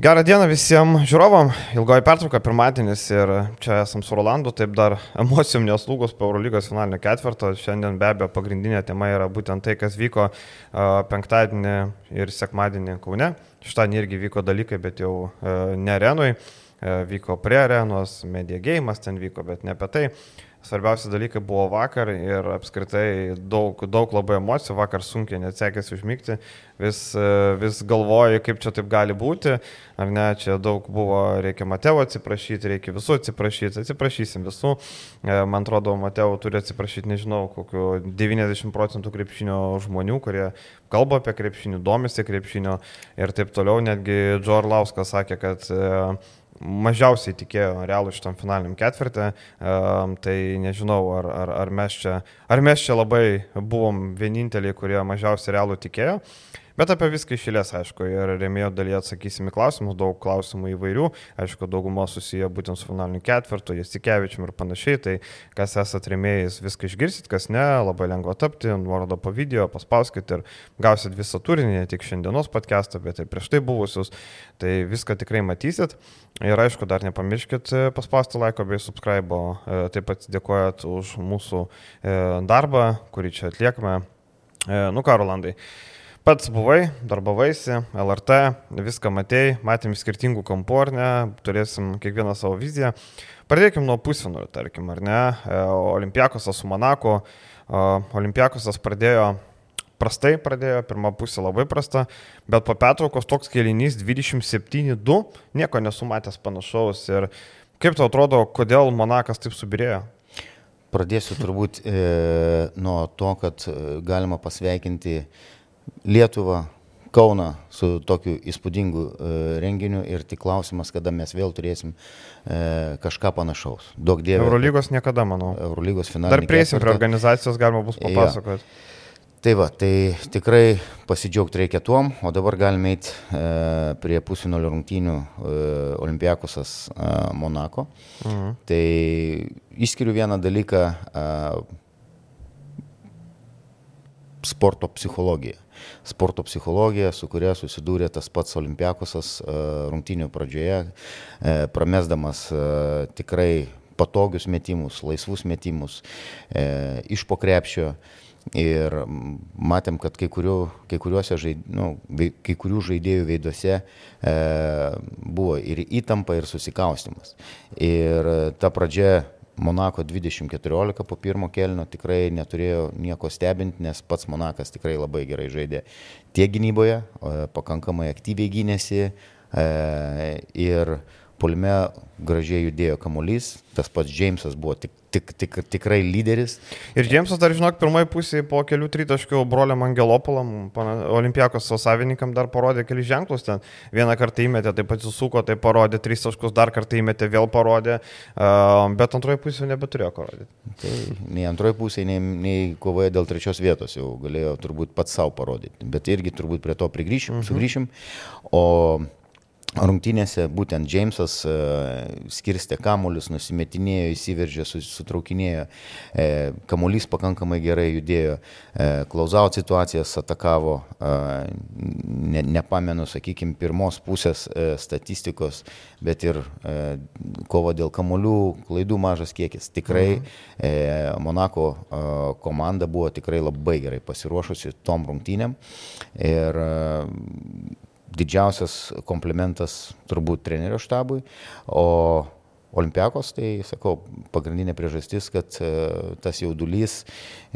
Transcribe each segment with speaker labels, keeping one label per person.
Speaker 1: Gerą dieną visiems žiūrovam, ilgoji pertrauka pirmadienis ir čia esam su Rolandu, taip dar emocijom neslūgus po Eurolygos finalinio ketvirto. Šiandien be abejo pagrindinė tema yra būtent tai, kas vyko penktadienį ir sekmadienį Kaune. Šitą irgi vyko dalykai, bet jau uh, ne arenui, uh, vyko prie arenos, media gėjimas ten vyko, bet ne apie tai. Svarbiausi dalykai buvo vakar ir apskritai daug, daug labai emocijų, vakar sunkiai net sekėsi užmygti, vis, vis galvoju, kaip čia taip gali būti, ar ne, čia daug buvo, reikia Mateo atsiprašyti, reikia visų atsiprašyti, atsiprašysim visų, e, man atrodo, Mateo turi atsiprašyti, nežinau, kokiu 90 procentų krepšinio žmonių, kurie kalba apie krepšinį, domisi krepšinio ir taip toliau, netgi Džor Lauskas sakė, kad uh, mažiausiai tikėjo realų šitam finaliniam ketvirtį, tai nežinau, ar, ar, ar, mes čia, ar mes čia labai buvom vieninteliai, kurie mažiausiai realų tikėjo. Bet apie viską išėlės, aišku, ir remėjo dalyje atsakysim į klausimus, daug klausimų įvairių, aišku, daugumo susiję būtent su finaliniu ketvirtu, Jasikevičium ir panašiai, tai kas esate remėjais, viską išgirsit, kas ne, labai lengva tapti, nuorodą po video, paspauskit ir gausit visą turinį, ne tik šiandienos podcastą, bet ir prieš tai buvusius, tai viską tikrai matysit. Ir aišku, dar nepamirškit e, paspausti laiko bei subscribe, e, taip pat dėkojat už mūsų e, darbą, kurį čia atliekame. Nu ką, Rolandai. Pats buvai, darbavaisi, LRT, viską matėjai, matėm skirtingų kampų, ar ne, turėsim kiekvieną savo viziją. Pradėkim nuo pusfinalio, tarkim, ar ne, e, Olimpiakosas su Monako, e, Olimpiakosas pradėjo prastai, pradėjo, pirmą pusę labai prasta, bet po pertraukos toks kelinys 27-2, nieko nesumatęs panašaus. Ir kaip tau atrodo, kodėl Monakas taip subirėjo?
Speaker 2: Pradėsiu turbūt e, nuo to, kad e, galima pasveikinti Lietuvą, Kauną su tokiu įspūdingu e, renginiu ir tik klausimas, kada mes vėl turėsim e, kažką panašaus.
Speaker 1: Daug dievų. Eurolygos niekada, manau.
Speaker 2: Eurolygos finalas.
Speaker 1: Dar priesim prie organizacijos, galima bus papasakoti.
Speaker 2: Ja. Tai va, tai tikrai pasidžiaugti reikia tuom, o dabar galime eiti e, prie pusinolio rungtynių e, Olimpiakosas e, Monako. Mhm. Tai išskiriu vieną dalyką. E, sporto psichologija. Sporto psichologija, su kuria susidūrė tas pats Olimpiakosas e, rungtynių pradžioje, e, pramesdamas e, tikrai patogius metimus, laisvus metimus iš pokrepšio. Ir matėm, kad kai, kurių, kai, žaid, nu, kai kurių žaidėjų veiduose e, buvo ir įtampa, ir susikaustimas. Ir ta pradžia Monako 2014 po pirmo kelnio tikrai neturėjo nieko stebinti, nes pats Monakas tikrai labai gerai žaidė tiek gynyboje, pakankamai aktyviai gynėsi e, ir pulme gražiai judėjo kamuolys, tas pats Džeimsas buvo tik, tik, tik, tikrai lyderis.
Speaker 1: Ir Džeimsas dar, žinok, pirmoji pusė po kelių tritaškių broliam Angelopolam, Olimpiakos savininkam dar parodė kelius ženklus ten. Vieną kartą įmetė, taip pat susuko, tai parodė tris taškus, dar kartą įmetė, vėl parodė, bet antroji pusė nebeturėjo ką rodyti.
Speaker 2: Tai nei antroji pusė, nei, nei kovoje dėl trečios vietos jau galėjo turbūt pats savo parodyti, bet irgi turbūt prie to prigryšim, mhm. sugrįšim. O rungtynėse būtent Džeimsas e, skirstė kamuolius, nusimetinėjo, įsiveržė, sutraukinėjo, e, kamuolys pakankamai gerai judėjo, e, klausaut situacijas atakavo, ne, nepamenu, sakykime, pirmos pusės statistikos, bet ir kovo dėl kamuolių, klaidų mažas kiekis. Tikrai mhm. Monako komanda buvo tikrai labai gerai pasiruošusi tom rungtynėm. Ir didžiausias komplimentas turbūt trenerio štabui, o Olimpiakos, tai sakau, pagrindinė priežastis, kad e, tas jaudulys,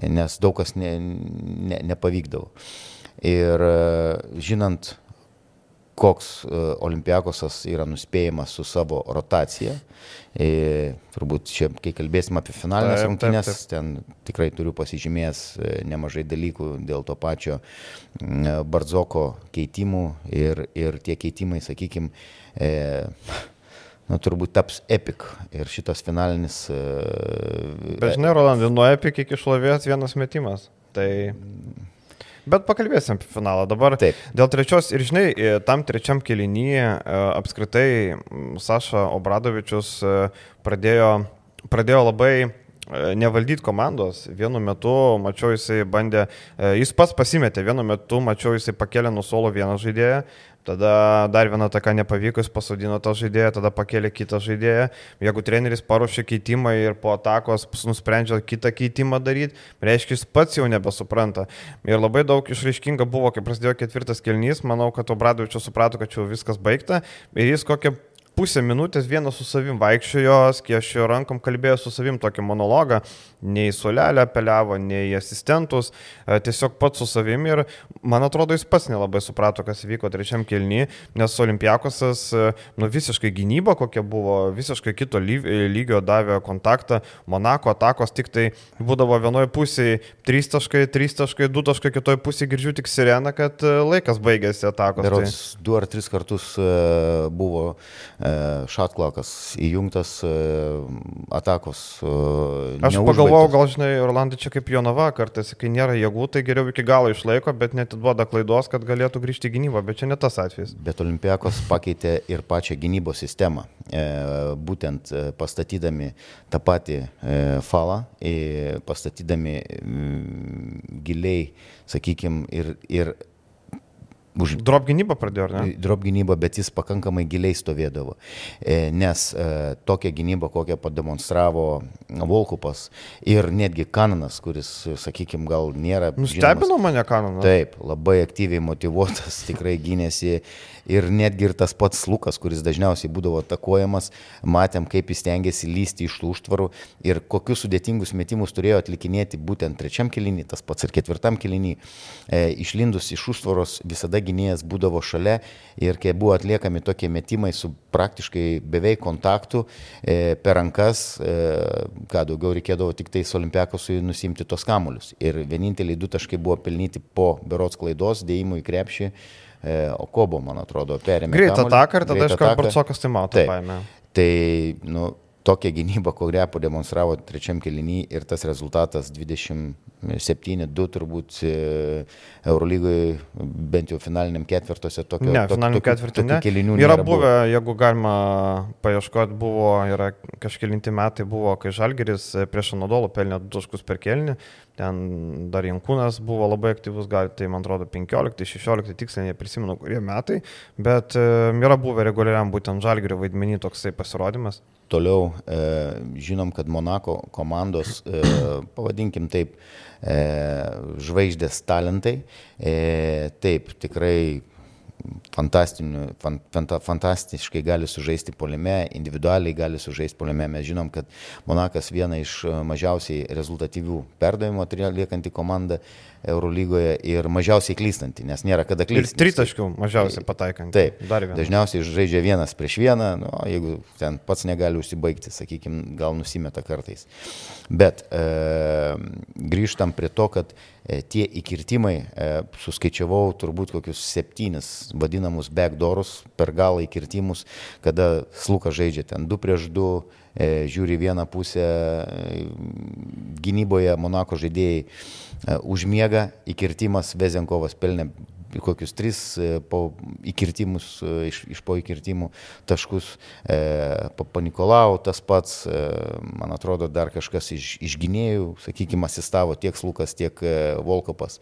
Speaker 2: nes daug kas ne, ne, nepavykdavo. Ir e, žinant, koks e, Olimpiakosas yra nuspėjimas su savo rotacija. E, turbūt čia, kai kalbėsim apie finalinės rungtynės, ten tikrai turiu pasižymėjęs e, nemažai dalykų dėl to pačio Bardzoko keitimų ir, ir tie keitimai, sakykime, e, na, turbūt taps epic. Ir šitas finalinis.
Speaker 1: E, Bet žinai, Rolandai, nuo epic iki šlovės vienas metimas. Tai Bet pakalbėsim apie finalą dabar. Taip. Dėl trečios ir žinai, e, tam trečiam kelinyje apskritai Saša Obradovičius e, pradėjo, pradėjo labai nevaldyti komandos. Vienu metu, mačiau, jisai bandė, jis pats pasimetė, vienu metu, mačiau, jisai pakėlė nuo suolo vieną žaidėją, Tada dar viena taka nepavyko, jis pasodino tą žaidėją, tada pakėlė kitą žaidėją. Jeigu treneris paruošia keitimą ir po atakos nusprendžia kitą keitimą daryti, reiškia, jis pats jau nebesupranta. Ir labai daug išraiškinga buvo, kai prasidėjo ketvirtas kelnys, manau, kad Obradovičius suprato, kad čia viskas baigta. Ir jis kokią pusę minutės vienas su savim vaikščiojo, skiešio rankom kalbėjo su savim tokį monologą, nei solelę apeliavo, nei asistentus, e, tiesiog pats su savim ir man atrodo jis pats nelabai suprato, kas vyko trečiam kelny, nes Olimpiakosas, e, nu visiškai gynyba kokia buvo, visiškai kito lygio davė kontaktą, Monako atakos tik tai būdavo vienoje pusėje 3 taškai, 3 taškai, 2 taškai, kitoje pusėje girdžiu tik sireną, kad e, laikas baigėsi atakos.
Speaker 2: Berods, tai... du ar tris kartus buvo e, įjungtas e, atakos. E,
Speaker 1: Aš pagalvojau, gal žinai, Orlandai čia kaip Jonava, kartais, kai nėra jėgų, tai geriau iki galo išlaiko, bet net duoda klaidos, kad galėtų grįžti į gynybą, bet čia ne tas atvejis.
Speaker 2: Bet Olimpiakos pakeitė ir pačią gynybos sistemą, būtent pastatydami tą patį falą, pastatydami giliai, sakykime, ir, ir
Speaker 1: Už drop gynybą pradėjo, ne?
Speaker 2: Drop gynybą, bet jis pakankamai giliai stovėdavo. E, nes e, tokia gynyba, kokią pademonstravo Volkupas ir netgi Kananas, kuris, sakykime, gal nėra...
Speaker 1: Nustebino mane Kananas.
Speaker 2: Taip, labai aktyviai motivuotas, tikrai gynėsi ir netgi ir tas pats Lukas, kuris dažniausiai būdavo atakuojamas, matėm, kaip jis tengiasi lysti iš tų užtvarų ir kokius sudėtingus metimus turėjo atlikinėti būtent trečiam kilinį, tas pats ir ketvirtam kilinį. E, išlindus iš užtvaros visada gynėjas būdavo šalia ir kai buvo atliekami tokie metimai su praktiškai beveik kontaktų e, per rankas, e, ką daugiau reikėdavo tik tais olimpiakosui nusimti tos kamuolius. Ir vieninteliai du taškai buvo pelnyti po berots klaidos, dėjimų į krepšį. E, o Kobo, man atrodo, perėmė.
Speaker 1: Greitą ataką ir tada iškart Barcokas tai mato.
Speaker 2: Tai, nu, tokią gynybą, kurią pademonstravo trečiam kelinį ir tas rezultatas 27-2 turbūt e, Eurolygoje, bent jau finaliniam ketvirtuose tokio.
Speaker 1: Ne, finaliniam ketvirtui ne. Kelinių yra buvę, buvę, jeigu galima paieškoti, buvo, yra kažkelinti metai buvo, kai Žalgeris prieš Anadolų pelnė 2 taškus per kelnį, ten dar Jankūnas buvo labai aktyvus, gal tai man atrodo 15-16 tiksliai, neprisimenu, kurie metai, bet e, yra buvę reguliariam būtent Žalgerio vaidmenį toksai pasirodymas.
Speaker 2: Toliau e, žinom, kad Monako komandos, e, pavadinkim taip, žvaigždės talentai, taip, tikrai fanta, fantastiškai gali sužaisti polime, individualiai gali sužaisti polime. Mes žinom, kad Monakas viena iš mažiausiai rezultatyvių perdavimo liekanti komanda Eurolygoje ir mažiausiai klystanti, nes nėra kada klysti.
Speaker 1: Ir tritaškių mažiausiai pataikanti.
Speaker 2: Taip, dažniausiai žaidžia vienas prieš vieną, nu, jeigu ten pats negali užsibaigti, sakykime, gal nusimeta kartais. Bet e, grįžtam prie to, kad e, tie įkirtimai, e, suskaičiavau turbūt kokius septynis vadinamus backdoorus per galą įkirtimus, kada sluka žaidžia ten 2 prieš 2 E, žiūri vieną pusę e, gynyboje Monako žaidėjai e, užmiega, įkirtimas Vezenkovas pelnė kokius tris po įkirtimus, iš, iš po įkirtimų taškus. E, Papa Nikolau tas pats, e, man atrodo, dar kažkas iš, iš gynėjų, sakykime, asistavo tiek Lukas, tiek e, Volkopas.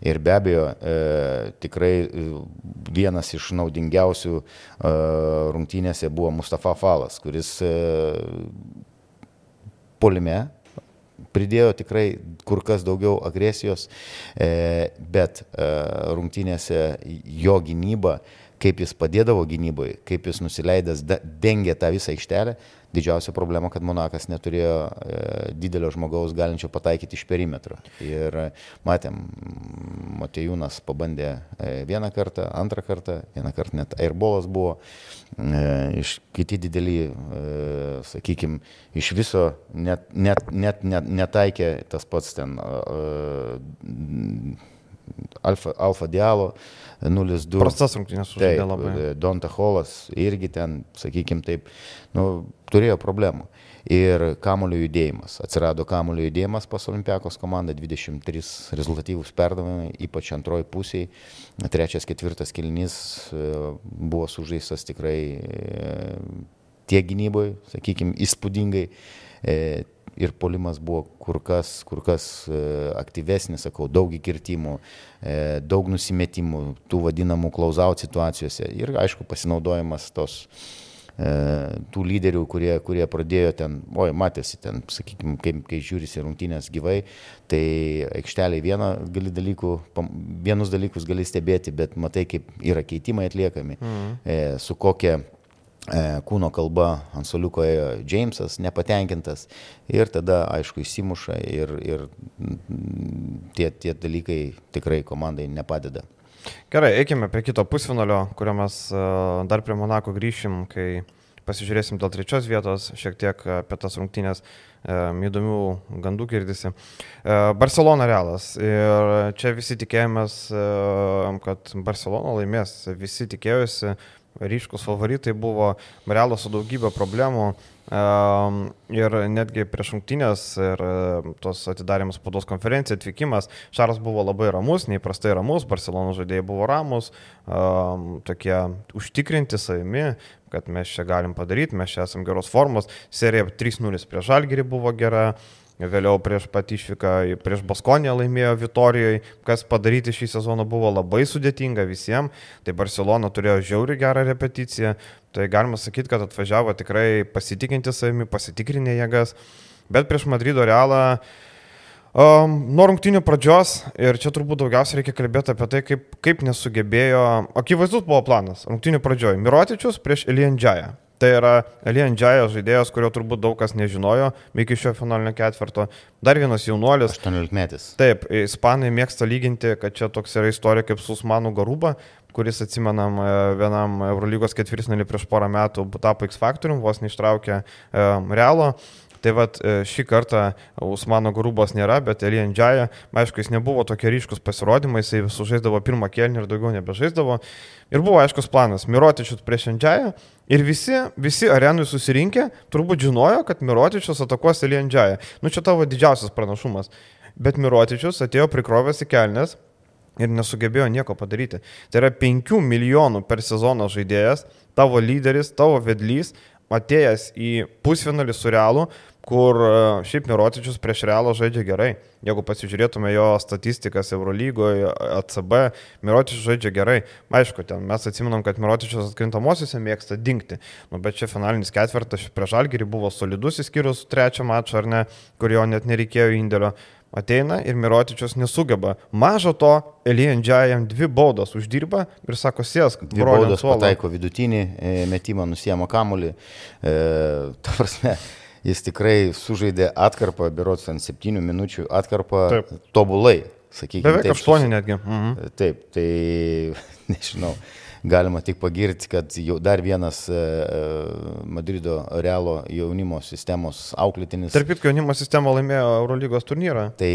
Speaker 2: Ir be abejo, e, tikrai vienas iš naudingiausių e, rungtynėse buvo Mustafa Falas, kuris e, polime pridėjo tikrai kur kas daugiau agresijos, e, bet rungtynėse jo gynyba, kaip jis padėdavo gynyboje, kaip jis nusileidęs dengė tą visą aikštelę, didžiausia problema, kad Monakas neturėjo e, didelio žmogaus galinčio pataikyti iš perimetro. Ir matėm, Matejūnas pabandė e, vieną kartą, antrą kartą, vieną kartą net airballas buvo, e, iš kiti dideli, sakykime, iš viso net, net, net, net netaikė tas pats ten Alfa, Alfa Dialo 0-2.
Speaker 1: Prastas rungtynės
Speaker 2: sužaidė labai. E, Donta Holas irgi ten, sakykime taip, nu, turėjo problemų. Ir kamulio judėjimas. Atsirado kamulio judėjimas pas Olimpiakos komandą, 23 rezultatyvūs perdavimai, ypač antroji pusėje. Trečias, ketvirtas kilnys e, buvo sužaistas tikrai e, tiek gynyboje, sakykime, įspūdingai ir polimas buvo kur kas, kur kas e, aktyvesnis, sakau, daug įkirtimų, e, daug nusimetimų, tų vadinamų klausaut situacijose ir aišku pasinaudojimas tos e, tų lyderių, kurie, kurie pradėjo ten, oi, matėsi ten, sakykime, kai, kai žiūrisi rungtynės gyvai, tai aikšteliai vieną gali dalykų, vienus dalykus gali stebėti, bet matai, kaip yra keitimai atliekami, mhm. su kokia kūno kalba ant soliuko ėjo Džeimsas, nepatenkintas ir tada, aišku, įsimuša ir, ir tie, tie dalykai tikrai komandai nepadeda.
Speaker 1: Gerai, eikime prie kito pusfinalio, kurio mes e, dar prie Monako grįšim, kai pasižiūrėsim dėl trečios vietos, šiek tiek apie tas rungtynės e, įdomių gandų girdisi. Barcelona realas. Ir čia visi tikėjomės, kad Barcelona laimės. Visi tikėjosi, ryškus favoritai buvo Realas su daugybė problemų ir netgi prieš šimtinės ir tos atidarėmus spaudos konferencija atvykimas, Šaras buvo labai ramus, neįprastai ramus, Barcelona žaidėjai buvo ramus, tokie užtikrinti savimi, kad mes čia galim padaryti, mes čia esame geros formos, serija 3-0 prieš Žalgirį buvo gera, Vėliau prieš pat išvyką, prieš Baskonę laimėjo Vitorijoje, kas padaryti šį sezoną buvo labai sudėtinga visiems. Tai Barcelona turėjo žiauri gerą repeticiją, tai galima sakyti, kad atvažiavo tikrai pasitikinti savimi, pasitikrinę jėgas. Bet prieš Madrido realą Um, nuo rungtinių pradžios, ir čia turbūt daugiausiai reikia kalbėti apie tai, kaip, kaip nesugebėjo, akivaizdus buvo planas, rungtinių pradžioje, Mirotičius prieš Eliandžiają. Tai yra Elian Džajas žaidėjas, kurio turbūt daug kas nežinojo iki šio finalinio ketvirto. Dar vienas jaunuolis.
Speaker 2: 18 metais.
Speaker 1: Taip, ispanai mėgsta lyginti, kad čia toks yra istorija kaip Susmanų Garuba, kuris atsimenam e, vienam Eurolygos ketvirtfinalį prieš porą metų tapo X faktorium, vos neištraukė e, Realo. Tai vad e, šį kartą Usmano Grubos nėra, bet Elian Džaja, aišku, jis nebuvo tokie ryškus pasirodymai, jisai visų žaisdavo pirmą kelnį ir daugiau nebežaisdavo. Ir buvo aiškus planas - Mirotičius prieš Džają. Ir visi, visi arenui susirinkę turbūt žinojo, kad Mirotičius atakuos Elian Džają. Nu čia tavo didžiausias pranašumas. Bet Mirotičius atėjo prikrovęs į kelnes ir nesugebėjo nieko padaryti. Tai yra 5 milijonų per sezoną žaidėjas, tavo lyderis, tavo vedlys, atėjęs į pusfinalį su realu, kur e, šiaip Mirotičius prieš realą žaidžia gerai. Jeigu pasižiūrėtume jo statistikas Eurolygoje, ACB, Mirotičius žaidžia gerai. Aišku, ten mes atsiminam, kad Mirotičius atkrintamosiuose mėgsta dingti. Nu, bet čia finalinis ketvirtas prieš Algerį buvo solidus, įskyrus trečią mačą, ar ne, kurio net nereikėjo indėlio ateina ir Mirotičius nesugeba. Mažo to, Elijan jam dvi baudas uždirba ir sako, sėsk.
Speaker 2: Dvi baudas pataiko vidutinį e, metimą, nusiemo kamulį. E, ta prasme, jis tikrai sužaidė atkarpą, berots ant septynių minučių atkarpą Taip. tobulai, sakykime.
Speaker 1: Beveik aštuoni netgi. Mhm.
Speaker 2: Taip, tai nežinau galima tik pagirti, kad jau dar vienas e, e, Madrido Realo jaunimo sistemos auklėtinis.
Speaker 1: Tarp kitko, jaunimo sistema laimėjo Eurolygos turnyrą.
Speaker 2: Tai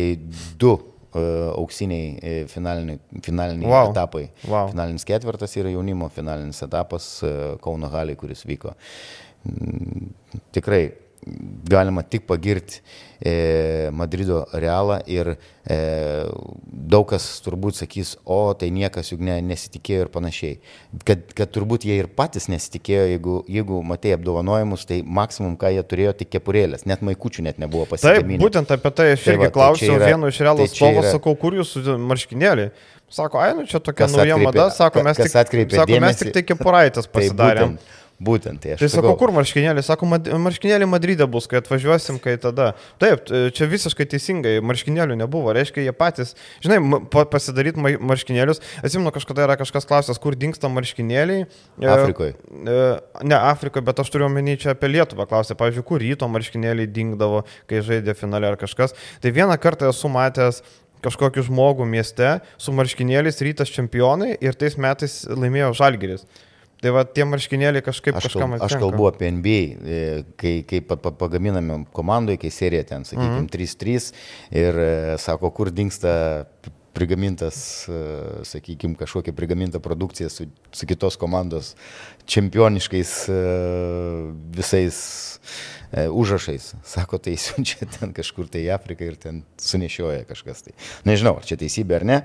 Speaker 2: du e, auksiniai finaliniai, finaliniai wow. etapai. Wow. Finalinis ketvirtas yra jaunimo finalinis etapas Kauno Haliai, kuris vyko. Tikrai galima tik pagirti e, Madrido realą ir e, daug kas turbūt sakys, o tai niekas juk ne, nesitikėjo ir panašiai. Kad, kad turbūt jie ir patys nesitikėjo, jeigu, jeigu matėjai apdovanojimus, tai maksimum, ką jie turėjo, tik kepurėlės, net maikučių net nebuvo pasiekta.
Speaker 1: Taip, būtent apie tai aš tai irgi tai klausiau tai vieno iš realos tai stovo, yra... sakau, kur jūsų marškinėliai. Sako, ai, nu čia tokia kas nauja atkreipė, mada, sako, mes tik, sako, mes tik tai kepuraitės pasidarėm. Tai būtent,
Speaker 2: Būtent, tai aš.
Speaker 1: Tai sakau, kur marškinėliai? Sako, marškinėliai Madride bus, kai atvažiuosim, kai tada. Taip, čia visiškai teisingai, marškinėlių nebuvo, reiškia, jie patys, žinai, pasidaryti marškinėlius. Atsimenu, kažkada yra kažkas klausęs, kur dinksta marškinėliai.
Speaker 2: E, Afrikoje.
Speaker 1: Ne, Afrikoje, bet aš turiu omeny čia apie Lietuvą klausę, pavyzdžiui, kur ryto marškinėliai dingdavo, kai žaidė finale ar kažkas. Tai vieną kartą esu matęs kažkokį žmogų mieste su marškinėliais rytas čempionai ir tais metais laimėjo Žalgeris. Tai va tie marškinėliai kažkaip
Speaker 2: aš
Speaker 1: kažkam
Speaker 2: atitenka. Aš kalbu apie NBA, e, kai, kai pagaminame komandoje, kai serija ten, sakykime, mm -hmm. 3-3 ir e, sako, kur dinksta prigamintas, e, sakykime, kažkokia prigaminta produkcija su, su kitos komandos čempioniškais visais užrašais. Sako, tai siunčia ten kažkur tai į Afriką ir ten sunešioja kažkas tai. Nežinau, ar čia teisybė ar ne,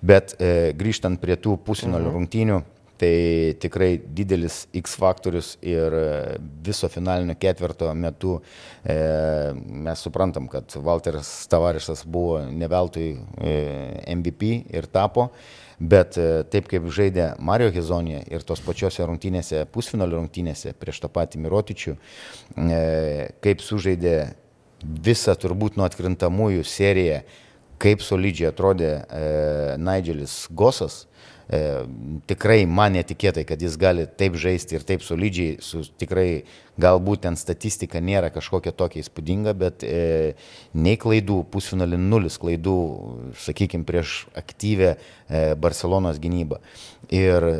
Speaker 2: bet grįžtant prie tų pusinolių mhm. rungtynių, Tai tikrai didelis X faktorius ir viso finalinio ketvirto metu e, mes suprantam, kad Walteris Tavarišas buvo neveltui e, MVP ir tapo. Bet e, taip kaip žaidė Mario Hezonė ir tos pačiose rungtynėse, pusfinalio rungtynėse prieš tą patį Mirotičių, e, kaip sužaidė visą turbūt nuo atkrintamųjų seriją, kaip solidžiai atrodė e, Nigelis Gosas, e, tikrai man netikėtai, kad jis gali taip žaisti ir taip solidžiai, su tikrai galbūt ten statistika nėra kažkokia tokia įspūdinga, bet e, nei klaidų, pusfinalį nulis klaidų, sakykime, prieš aktyvę e, Barcelonos gynybą. Ir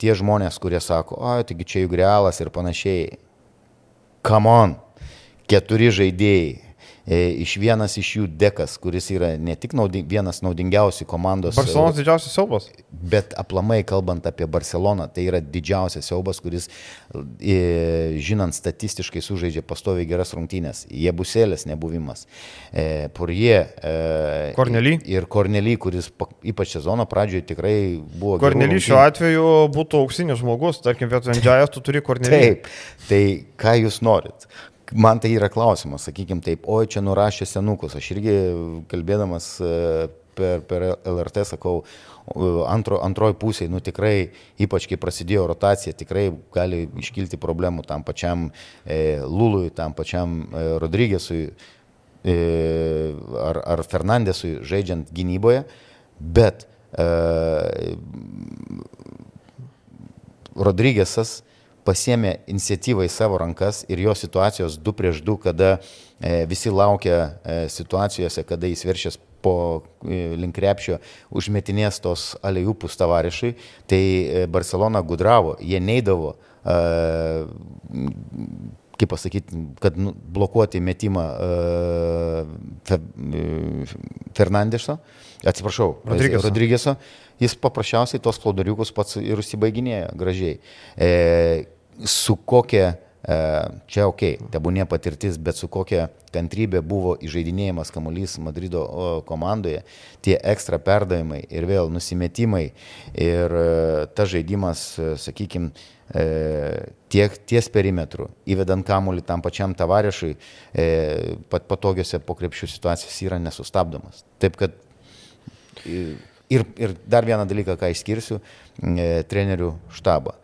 Speaker 2: tie žmonės, kurie sako, o, taigi čia juk realas ir panašiai, come on, keturi žaidėjai iš vienas iš jų dekas, kuris yra ne tik nauding, vienas naudingiausių komandos.
Speaker 1: Barcelonas didžiausias siaubas.
Speaker 2: Bet aplamai kalbant apie Barceloną, tai yra didžiausias siaubas, kuris, e, žinant statistiškai, sužaidžia pastoviai geras rungtynės. Jie buselės nebuvimas. E, Purie.
Speaker 1: Kornely.
Speaker 2: Ir Kornely, kuris ypač sezono pradžioje tikrai buvo.
Speaker 1: Kornely šiuo atveju būtų auksinis žmogus, tarkim, vietoj Andžiajas tu turi Kornely.
Speaker 2: Taip, tai ką jūs norit? Man tai yra klausimas, sakykime taip, oi čia nurašė senukus. Aš irgi kalbėdamas e, per, per LRT sakau, antro, antroji pusė, nu tikrai, ypač kai prasidėjo rotacija, tikrai gali iškilti problemų tam pačiam e, Lului, tam pačiam e, Rodrygėsui e, ar, ar Fernandesui žaidžiant gynyboje, bet e, Rodrygėsas pasėmė iniciatyvą į savo rankas ir jo situacijos 2 prieš 2, kada e, visi laukia e, situacijose, kada jis veršės po e, linkrepšio užmetinės tos alejupus tavarišui, tai Barcelona gudravo, jie neidavo, kaip pasakyti, kad nu, blokuoti metimą e, Fernandeso, atsiprašau,
Speaker 1: Rodrygėso.
Speaker 2: Rodrygėso jis paprasčiausiai tos plaudariukus pats ir užsibaiginėja gražiai. E, su kokia, e, čia ok, tebūnė patirtis, bet su kokia kantrybė buvo įžeidinėjimas kamuolys Madrido komandoje, tie ekstra perdavimai ir vėl nusimetimai ir e, ta žaidimas, e, sakykime, tiek ties perimetru, įvedant kamuolį tam pačiam tavarišui, pat patogiose po krepšių situacijos yra nesustabdomas. Taip kad Ir, ir dar vieną dalyką, ką išskirsiu, e, trenerių štabą.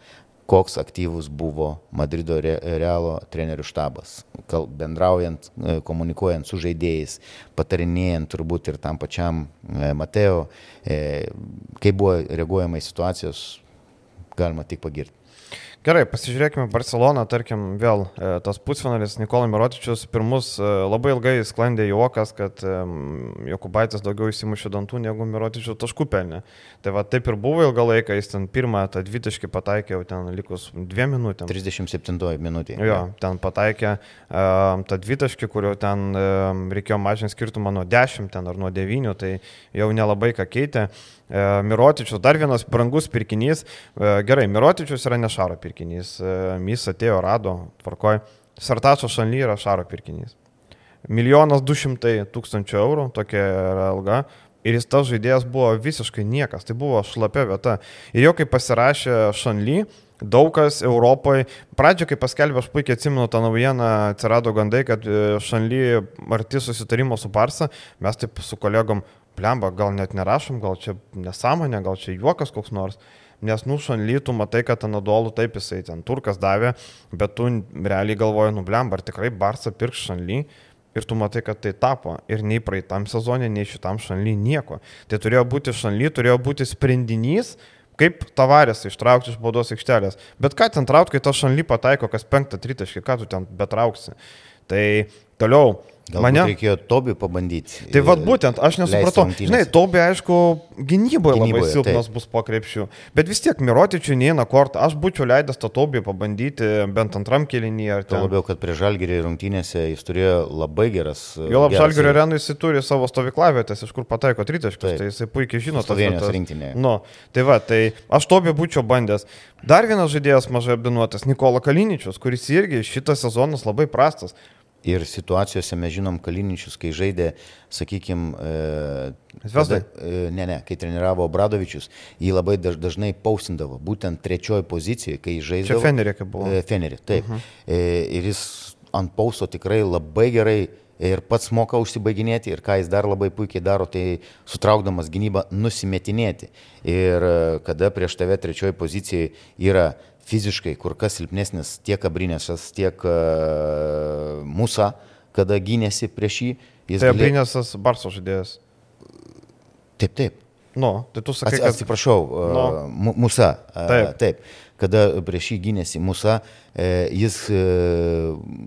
Speaker 2: Koks aktyvus buvo Madrido Realo trenerių štabas. Kal, bendraujant, e, komunikuojant su žaidėjais, patarinėjant turbūt ir tam pačiam e, Mateo, kaip buvo reaguojama į situacijos, galima tik pagirti.
Speaker 1: Gerai, pasižiūrėkime Barceloną, tarkim, vėl e, tas pusfinalis Nikola Mirotičius, pirmus e, labai ilgai sklandė juokas, kad e, Jokubaitis daugiau įsimušė dantų negu Mirotičių taškų pelnė. Tai va taip ir buvo ilgą laiką, jis ten pirmą tą dvitaškį pataikė jau ten likus dviem minutėm.
Speaker 2: 37 minutė.
Speaker 1: Jo, ten pataikė tą dvitaškį, kurio ten reikėjo mažinti skirtumą nuo 10 ten, ar nuo 9, tai jau nelabai ką keitė. Mirotičius, dar vienas brangus pirkinys. Gerai, Mirotičius yra ne šaro pirkinys. Jis atėjo, rado, tvarkoj. Sartačio šanly yra šaro pirkinys. Milijonas du šimtai tūkstančių eurų, tokia yra alga. Ir jis tas žaidėjas buvo visiškai niekas, tai buvo šlapia vieta. Ir jau kai pasirašė Šanly, daug kas Europoje, pradžioje, kai paskelbė, aš puikiai atsimenu tą naujieną, atsirado gandai, kad Šanly arti susitarimo su Barsa, mes taip su kolegom, plemba, gal net nerašom, gal čia nesąmonė, gal čia juokas koks nors. Nes nušanlytų, matai, kad Anadolų taip jisai ten turkas davė, bet tu realiai galvoji, nu blemba, ar tikrai Barsa pirks šanly ir tu matai, kad tai tapo. Ir nei praeitam sezonė, nei šitam šanly nieko. Tai turėjo būti šanly, turėjo būti sprendinys, kaip tavarės ištraukti iš baudos aikštelės. Bet ką ten traukti, kai ta šanly pataiko kas penktą tritaškį, ką tu ten betrauksi. Tai toliau
Speaker 2: Galbūt Mane reikėjo Tobi pabandyti.
Speaker 1: Tai vad būtent, aš nesupratau. Žinai, Tobi, aišku, gynyboje, gynyboje labai silpnas taip. bus po krepšių. Bet vis tiek Mirotičiui neina kortą. Aš būčiau leidęs tą Tobi pabandyti bent antram kelinį.
Speaker 2: Tuo labiau, kad prie Žalgirį rungtynėse jis turėjo labai geras.
Speaker 1: Jo lab Žalgirio arenui jis turi savo stovyklavietės, iš kur pataiko tritaškus. Tai jisai puikiai žino
Speaker 2: vietas. rinktinė.
Speaker 1: Nu, tai va, tai aš Tobi būčiau bandęs. Dar vienas žaidėjas mažai apdinuotas - Nikola Kaliničius, kuris irgi šitas sezonas labai prastas.
Speaker 2: Ir situacijose mes žinom Kaliničius, kai žaidė, sakykime,
Speaker 1: Zvezda.
Speaker 2: ne, ne, kai treniravo Obradovičius, jį labai daž, dažnai pausindavo, būtent trečioji pozicijoje, kai žaidė.
Speaker 1: Čia Fenerė kaip buvo.
Speaker 2: Fenerė, taip. Uh -huh. Ir jis ant pausto tikrai labai gerai ir pats moka užsibaiginėti ir ką jis dar labai puikiai daro, tai sutraukdamas gynybą nusimetinėti. Ir kada prieš tave trečioji pozicija yra fiziškai kur kas silpnesnis tiek Abrinėsas, tiek uh, Musa, kada gynėsi prieš jį.
Speaker 1: Jis tai galė... Abrinėsas Barso žaidėjas.
Speaker 2: Taip, taip.
Speaker 1: Nu, tai tu sakai,
Speaker 2: kad... Atsiprašau, uh, nu. Musa. Uh,
Speaker 1: taip.
Speaker 2: taip. Kada prieš jį gynėsi Musa, jis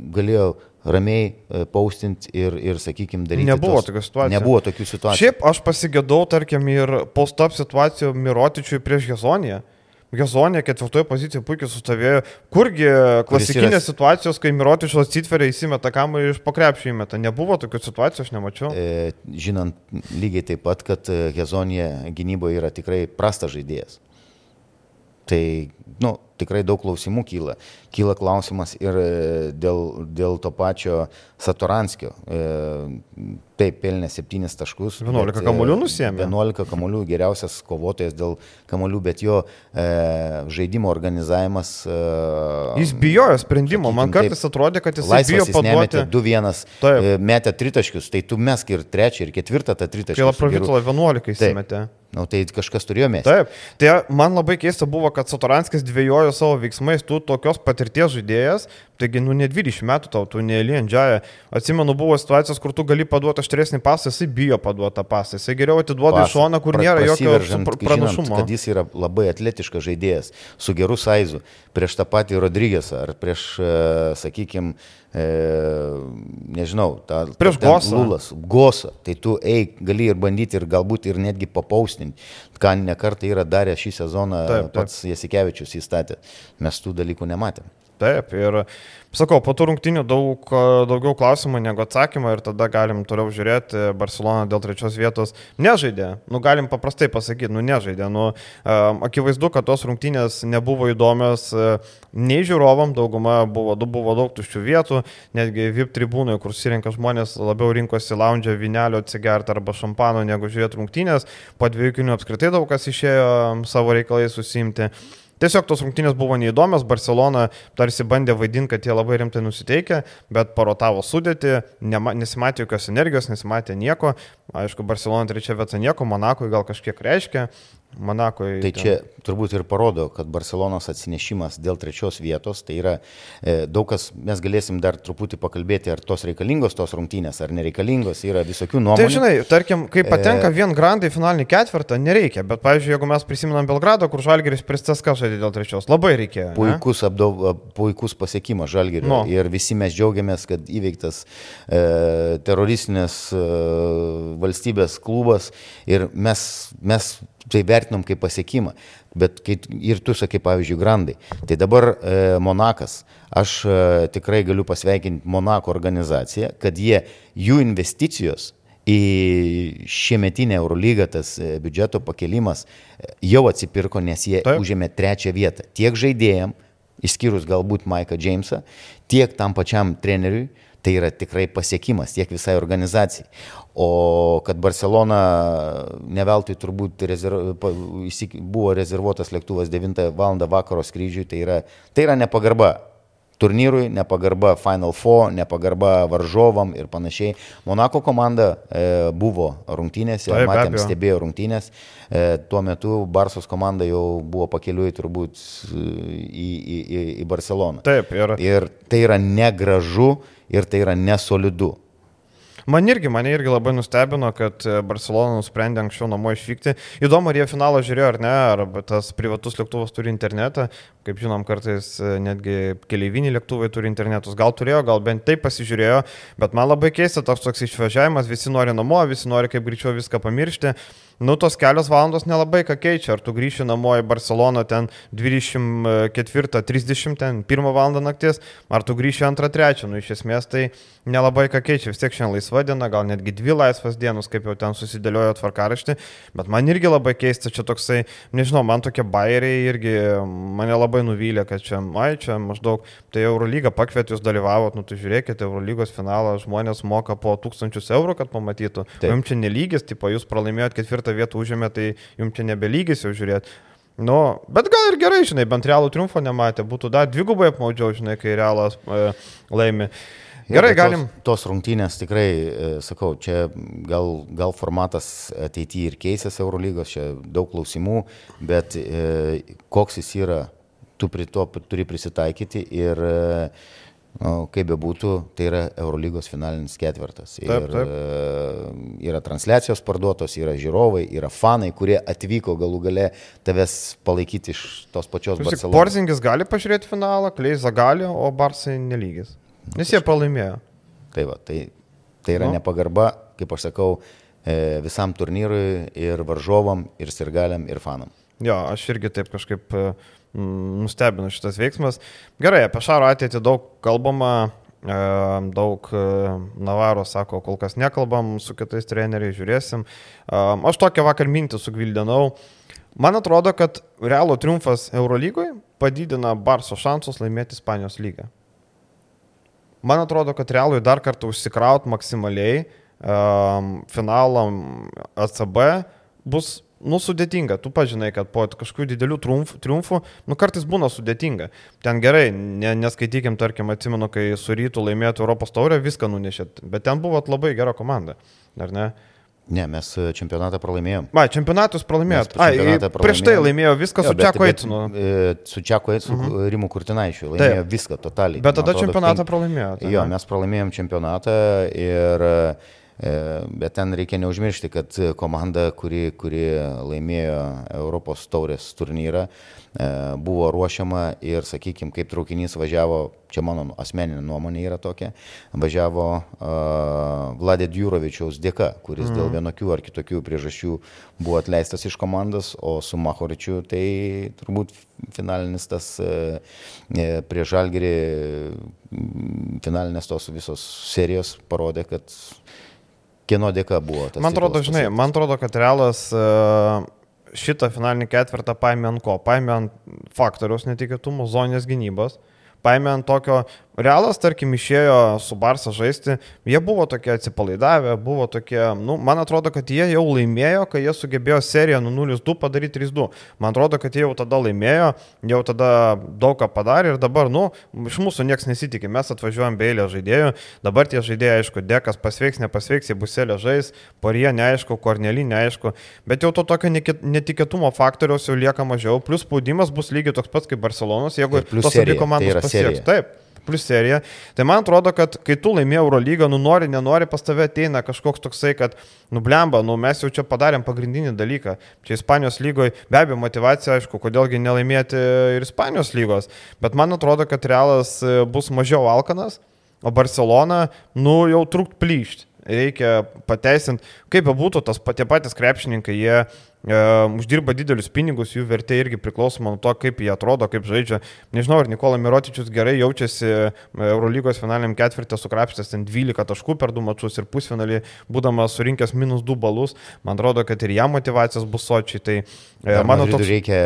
Speaker 2: galėjo ramiai paustinti ir, ir sakykime, daryti.
Speaker 1: Nebuvo tos... tokių situacijų.
Speaker 2: Nebuvo tokių situacijų.
Speaker 1: Šiaip aš pasigėdau, tarkim, ir post-up situacijų Mirotičiui prieš Gezoniją. Gezonė ketvirtoje pozicijoje puikiai sustovėjo. Kurgi klasikinės yra... situacijos, kai Mirotišas atsitveria įsimeta kamuolį iš pokrepšį įmeta. Nebuvo tokių situacijų, aš nemačiau.
Speaker 2: E, žinant lygiai taip pat, kad Gezonė gynyboje yra tikrai prastas žaidėjas. Tai, nu, tikrai daug klausimų kyla. Kyla klausimas ir e, dėl, dėl to pačio Satoranskio. E, taip, pelnė 7 taškus.
Speaker 1: 11 bet, kamolių nusėmė.
Speaker 2: 11 kamolių, geriausias kovotojas dėl kamolių, bet jo e, žaidimo organizavimas. E,
Speaker 1: jis bijojo sprendimo, man kartais taip, atrodė, kad jis bijo paduoti.
Speaker 2: 2-1 e, metė tritaškius, tai tu mesk ir trečią, ir ketvirtą tą tritaškį.
Speaker 1: Kai Laprovitola 11 įsimetė.
Speaker 2: Na, nu, tai kažkas turėjo mėgti.
Speaker 1: Taip, tai man labai keista buvo, kad Satoranskis dviejojo savo veiksmais, tu tokios patirties žaidėjas, taigi, nu, ne 20 metų tau, tu ne Liendžiaja. Atsimenu, buvo situacijos, kur tu gali paduoti aštresnį pasą, jisai bijo paduoti tą pasą, jisai geriau atiduoda iš šoną, kur nėra jokio pranašumo.
Speaker 2: Žinant, kad jis yra labai atletiškas žaidėjas, su geru saizu, prieš tą patį Rodrygėsą ar prieš, e, sakykime, e, nežinau, tą,
Speaker 1: prieš Gosą.
Speaker 2: Lulas, Gosą, tai tu eik, gali ir bandyti ir galbūt ir netgi papaustinti, ką nekartą yra darę šį sezoną taip, taip. pats Jasikevičius įstatė. Mes tų dalykų nematėm.
Speaker 1: Taip, ir sakau, po tų rungtinių daug, daugiau klausimų negu atsakymų ir tada galim toliau žiūrėti. Barcelona dėl trečios vietos nežaidė. Nu, galim paprastai pasakyti, nu, nežaidė. Nu, akivaizdu, kad tos rungtinės nebuvo įdomios nei žiūrovam, dauguma buvo, buvo daug tuščių vietų, netgi VIP tribūnoje, kur susirinka žmonės, labiau rinkosi lounge vinelio atsigerti arba šampano, negu žiūrėti rungtinės. Po dviejų kinių apskritai daug kas išėjo savo reikalais susimti. Tiesiog tos rungtynės buvo neįdomios, Barcelona tarsi bandė vaidinti, kad jie labai rimtai nusiteikia, bet parotavo sudėti, nema, nesimatė jokios energijos, nesimatė nieko. Aišku, Barcelona trečia vieta nieko, Monakui gal kažkiek reiškia, Monakoje.
Speaker 2: Tai čia turbūt ir parodo, kad Barcelonos atsinešimas dėl trečios vietos, tai yra e, daug kas, mes galėsim dar truputį pakalbėti, ar tos reikalingos tos rungtynės, ar nereikalingos, yra visokių nuomonių.
Speaker 1: Tai žinai, tarkim, kai patenka e... vien grandai finalinį ketvirtą, nereikia, bet, pavyzdžiui, jeigu mes prisimenam Belgrado, kur Žalgeris pristas ką žaidė dėl trečios, labai reikėjo.
Speaker 2: Puikus, apdov, puikus pasiekimas Žalgerio no. ir visi mes džiaugiamės, kad įveiktas e, teroristinės e, valstybės klubas ir mes, mes tai vertinom kaip pasiekimą. Bet kai, ir tu sakai, pavyzdžiui, Grandai. Tai dabar e, Monakas, aš e, tikrai galiu pasveikinti Monako organizaciją, kad jie, jų investicijos į šiemetinę Eurolygą, tas e, biudžeto pakelimas e, jau atsipirko, nes jie Taip. užėmė trečią vietą. Tiek žaidėjim, išskyrus galbūt Maiką Jamesą, tiek tam pačiam treneriui, tai yra tikrai pasiekimas tiek visai organizacijai. O kad Barcelona neveltui turbūt rezerv, buvo rezervuotas lėktuvas 9 val. vakaro skrydžiui, tai yra, tai yra nepagarba turnyrui, nepagarba Final Four, nepagarba varžovam ir panašiai. Monako komanda e, buvo rungtynėse, Taip, matėm, stebėjo rungtynės. E, tuo metu Barsos komanda jau buvo pakeliui turbūt į, į, į, į Barceloną.
Speaker 1: Taip, ir...
Speaker 2: ir tai yra negražu ir tai yra nesolidu.
Speaker 1: Man irgi, mane irgi labai nustebino, kad e, Barcelona nusprendė anksčiau namo išvykti. Įdomu, ar jie finalą žiūrėjo ar ne, ar tas privatus lėktuvas turi internetą. Kaip žinom, kartais e, netgi keleiviniai lėktuvai turi internetus. Gal turėjo, gal bent taip pasižiūrėjo, bet man labai keista toks toks išvažiavimas, visi nori namo, visi nori kaip greičiau viską pamiršti nu tos kelios valandos nelabai ką keičia. Ar tu grįši namo į Barceloną ten 24-30, ten 1 val. nakties, ar tu grįši 2-3, nu iš esmės tai nelabai ką keičia. Vis tiek šiandien laisva diena, gal netgi dvi laisvas dienos, kaip jau ten susidėliojo tvarkaraštį, bet man irgi labai keista, čia toksai, nežinau, man tokie bairiai irgi mane labai nuvylė, kad čia, ai, čia maždaug, tai Eurolyga pakvietė jūs dalyvavot, nu tai žiūrėkite, Eurolygos finalą žmonės moka po tūkstančius eurų, kad pamatytų. Jums čia nelygis, tipo, jūs pralaimėjot ketvirtą vietą užėmė, tai jums čia nebelygis jau žiūrėti. Nu, bet gal ir gerai, žinai, bent realų triumfo nematė, būtų dar dvigubai apmaudžiau, žinai, kai realas e, laimi. Gerai, galim.
Speaker 2: Tos, tos rungtynės tikrai, e, sakau, čia gal, gal formatas ateityje ir keisės Eurolygos, čia daug klausimų, bet e, koks jis yra, tu prie to turi prisitaikyti ir e, kaip be būtų, tai yra Eurolygos finalinis ketvirtas. Ir taip, taip. E, yra transliacijos parduotos, yra žiūrovai, yra fanai, kurie atvyko galų gale tavęs palaikyti iš tos pačios Barcelonos.
Speaker 1: Porzingis gali pažiūrėti finalą, Kleiza gali, o Barsai nelygis. Nes jie pralaimėjo.
Speaker 2: Tai, va, tai, tai yra nu. nepagarba, kaip aš sakau, e, visam turnyrui ir varžovam, ir sirgaliam, ir fanam.
Speaker 1: Jo, aš irgi taip kažkaip uh, nustebino šitas veiksmas. Gerai, apie Šaro ateitį daug kalbama, e, daug e, Navaro sako, kol kas nekalbam su kitais treneriais, žiūrėsim. E, aš tokią vakar mintį sugvildinau. Man atrodo, kad Realo triumfas Eurolygoje padidina Barso šansus laimėti Ispanijos lygą. Man atrodo, kad Realui dar kartą užsikraut maksimaliai um, finalam ACB bus nu, sudėtinga. Tu pažinai, kad po kažkokių didelių triumfų, triumfų, nu, kartais būna sudėtinga. Ten gerai, ne, neskaitykim, tarkim, atsimenu, kai su rytų laimėtų Europos taurę, viską nunešėt, bet ten buvo labai gera komanda, ar ne?
Speaker 2: Ne, mes e, čempionatą pralaimėjom.
Speaker 1: Ma, čempionatus pralaimėjot. Ai, prieš tai laimėjo viską jo, su Čiako Eitinu.
Speaker 2: E, su Čiako Eitinu, uh -huh. Rimu Kurtinaičiu. Laimėjo Taip. viską totaliai.
Speaker 1: Bet tada atrodo, čempionatą pralaimėjo.
Speaker 2: Jo, mes pralaimėjom čempionatą ir uh, E, bet ten reikia neužmiršti, kad komanda, kuri, kuri laimėjo Europos taurės turnyrą, e, buvo ruošiama ir, sakykime, kaip traukinys važiavo, čia mano asmeninė nuomonė yra tokia, važiavo uh, Vladė Djurovičiaus dėka, kuris mm. dėl mhm. vienokių ar kitokių priežasčių buvo atleistas iš komandos, o su Mahoričiu tai turbūt finalinis tas uh, prie Žalgerį, finalinės tos visos serijos parodė, kad Kieno dėka buvo tas?
Speaker 1: Man atrodo, žinai, pasiektas? man atrodo, kad realas e, šitą finalinį ketvirtą paėmė ant ko? Paėmė ant faktoriaus netikėtumų, zonės gynybos, paėmė ant tokio Realas, tarkim, išėjo su Barsa žaisti, jie buvo tokie atsipalaidavę, buvo tokie, nu, man atrodo, kad jie jau laimėjo, kai jie sugebėjo seriją nuo 0-2 padaryti 3-2. Man atrodo, kad jie jau tada laimėjo, jau tada daug ką padarė ir dabar, nu, iš mūsų niekas nesitikė, mes atvažiuojam be eilę žaidėjų, dabar tie žaidėjai, aišku, dekas pasveiks, nepasveiks, jie bus eilė žais, porie neaišku, kornelį neaišku, bet jau to tokio netikėtumo faktoriaus jau lieka mažiau, plus spaudimas bus lygiai toks pats kaip Barcelonas, jeigu tos abi komandos tai pasieks. Taip plus serija. Tai man atrodo, kad kai tu laimėjai Eurolygą, nu nori, nenori, pas tave ateina kažkoks toksai, kad, nu blemba, nu mes jau čia padarėm pagrindinį dalyką. Čia Ispanijos lygoje be abejo motivacija, aišku, kodėlgi nelaimėti ir Ispanijos lygos. Bet man atrodo, kad Realas e, bus mažiau alkanas, o Barcelona, nu jau trukt plyšti reikia pateisinti, kaip bebūtų, tas tie patys krepšininkai, jie E, uždirba didelius pinigus, jų vertė irgi priklausoma nuo to, kaip jie atrodo, kaip žaidžia. Nežinau, ar Nikola Mirotičius gerai jaučiasi e, Eurolygos finaliniam ketvirtį sukrapštęs ten 12 taškų per du mačius ir pusfinalį, būdamas surinkęs minus 2 balus. Man atrodo, kad ir jam motivacijos bus sočiai. Tai,
Speaker 2: e, mano toks... reikia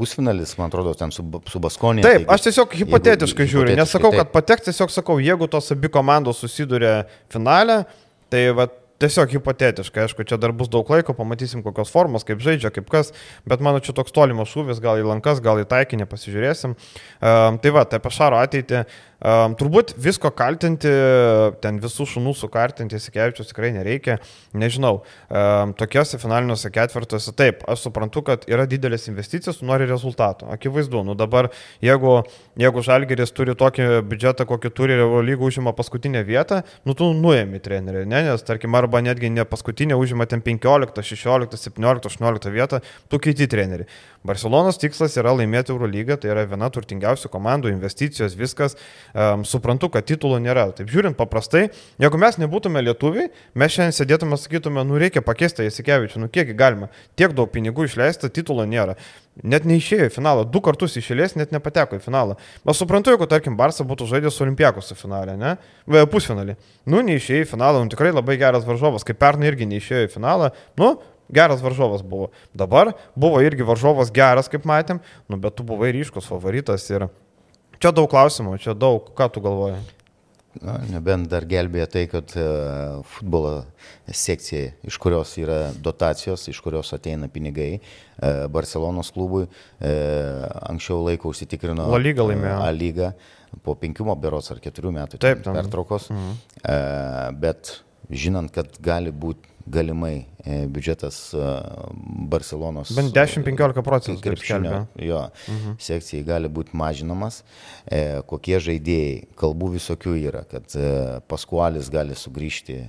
Speaker 2: pusfinalis, man atrodo, ten su, su Baskonė.
Speaker 1: Taip, taigi, aš tiesiog hipotetiškai jeigu, žiūriu, nesakau, taip. kad pateks, tiesiog sakau, jeigu tos abi komandos susiduria finale, tai vat Tiesiog hipotetiškai, aišku, čia dar bus daug laiko, pamatysim kokios formos, kaip žaidžia, kaip kas, bet mano čia toks tolimas šūvis, gal į lankas, gal į taikinį pasižiūrėsim. Um, tai va, tai apie Šaro ateitį. Um, turbūt visko kaltinti, ten visų šunų sukartinti, Sikevičius tikrai nereikia. Nežinau, um, tokiuose finaliniuose ketvirtuose, taip, aš suprantu, kad yra didelės investicijos, nori rezultato. Akivaizdu, nu dabar, jeigu, jeigu Žalgeris turi tokį biudžetą, kokį turi lygų užima paskutinę vietą, nu tu nuėmi trenerių, ne, nes tarkim, arba netgi ne paskutinę užima ten 15, 16, 17, 18 vietą, tu keiti trenerių. Barcelonos tikslas yra laimėti Eurolygą, tai yra viena turtingiausių komandų, investicijos, viskas. Um, suprantu, kad titulo nėra. Taip žiūrint paprastai, jeigu mes nebūtume lietuviai, mes šiandien sėdėtume, sakytume, nu reikia pakeisti Jasikevičių, nu kiekgi galima. Tiek daug pinigų išleista, titulo nėra. Net neišėjo į finalą, du kartus išėlės net nepateko į finalą. Aš suprantu, jeigu, tarkim, Barça būtų žaidęs Olimpiakos finalė, ne? Pusfinalį. Nu, neišėjo į finalą, nu tikrai labai geras varžovas, kaip pernai irgi neišėjo į finalą. Nu, geras varžovas buvo. Dabar buvo irgi varžovas geras, kaip matėm, nu, bet tu buvai ryškus favoritas ir čia daug klausimų, čia daug, ką tu galvoji.
Speaker 2: Na, nebent dar gelbėja tai, kad e, futbolo sekcija, iš kurios yra dotacijos, iš kurios ateina pinigai, e, Barcelonos klubui e, anksčiau laiko užsitikrino
Speaker 1: La Liga laimėjo.
Speaker 2: A lygą po penkių berots ar keturių metų
Speaker 1: Taip,
Speaker 2: pertraukos.
Speaker 1: Mhm.
Speaker 2: Bet žinant, kad gali būti galimai biudžetas e, Barcelonos.
Speaker 1: Bent 10-15 procentų.
Speaker 2: Krepšinio, jo, mhm. sekcijai gali būti mažinamas. E, kokie žaidėjai, kalbų visokių yra, kad e, Paskualis gali sugrįžti,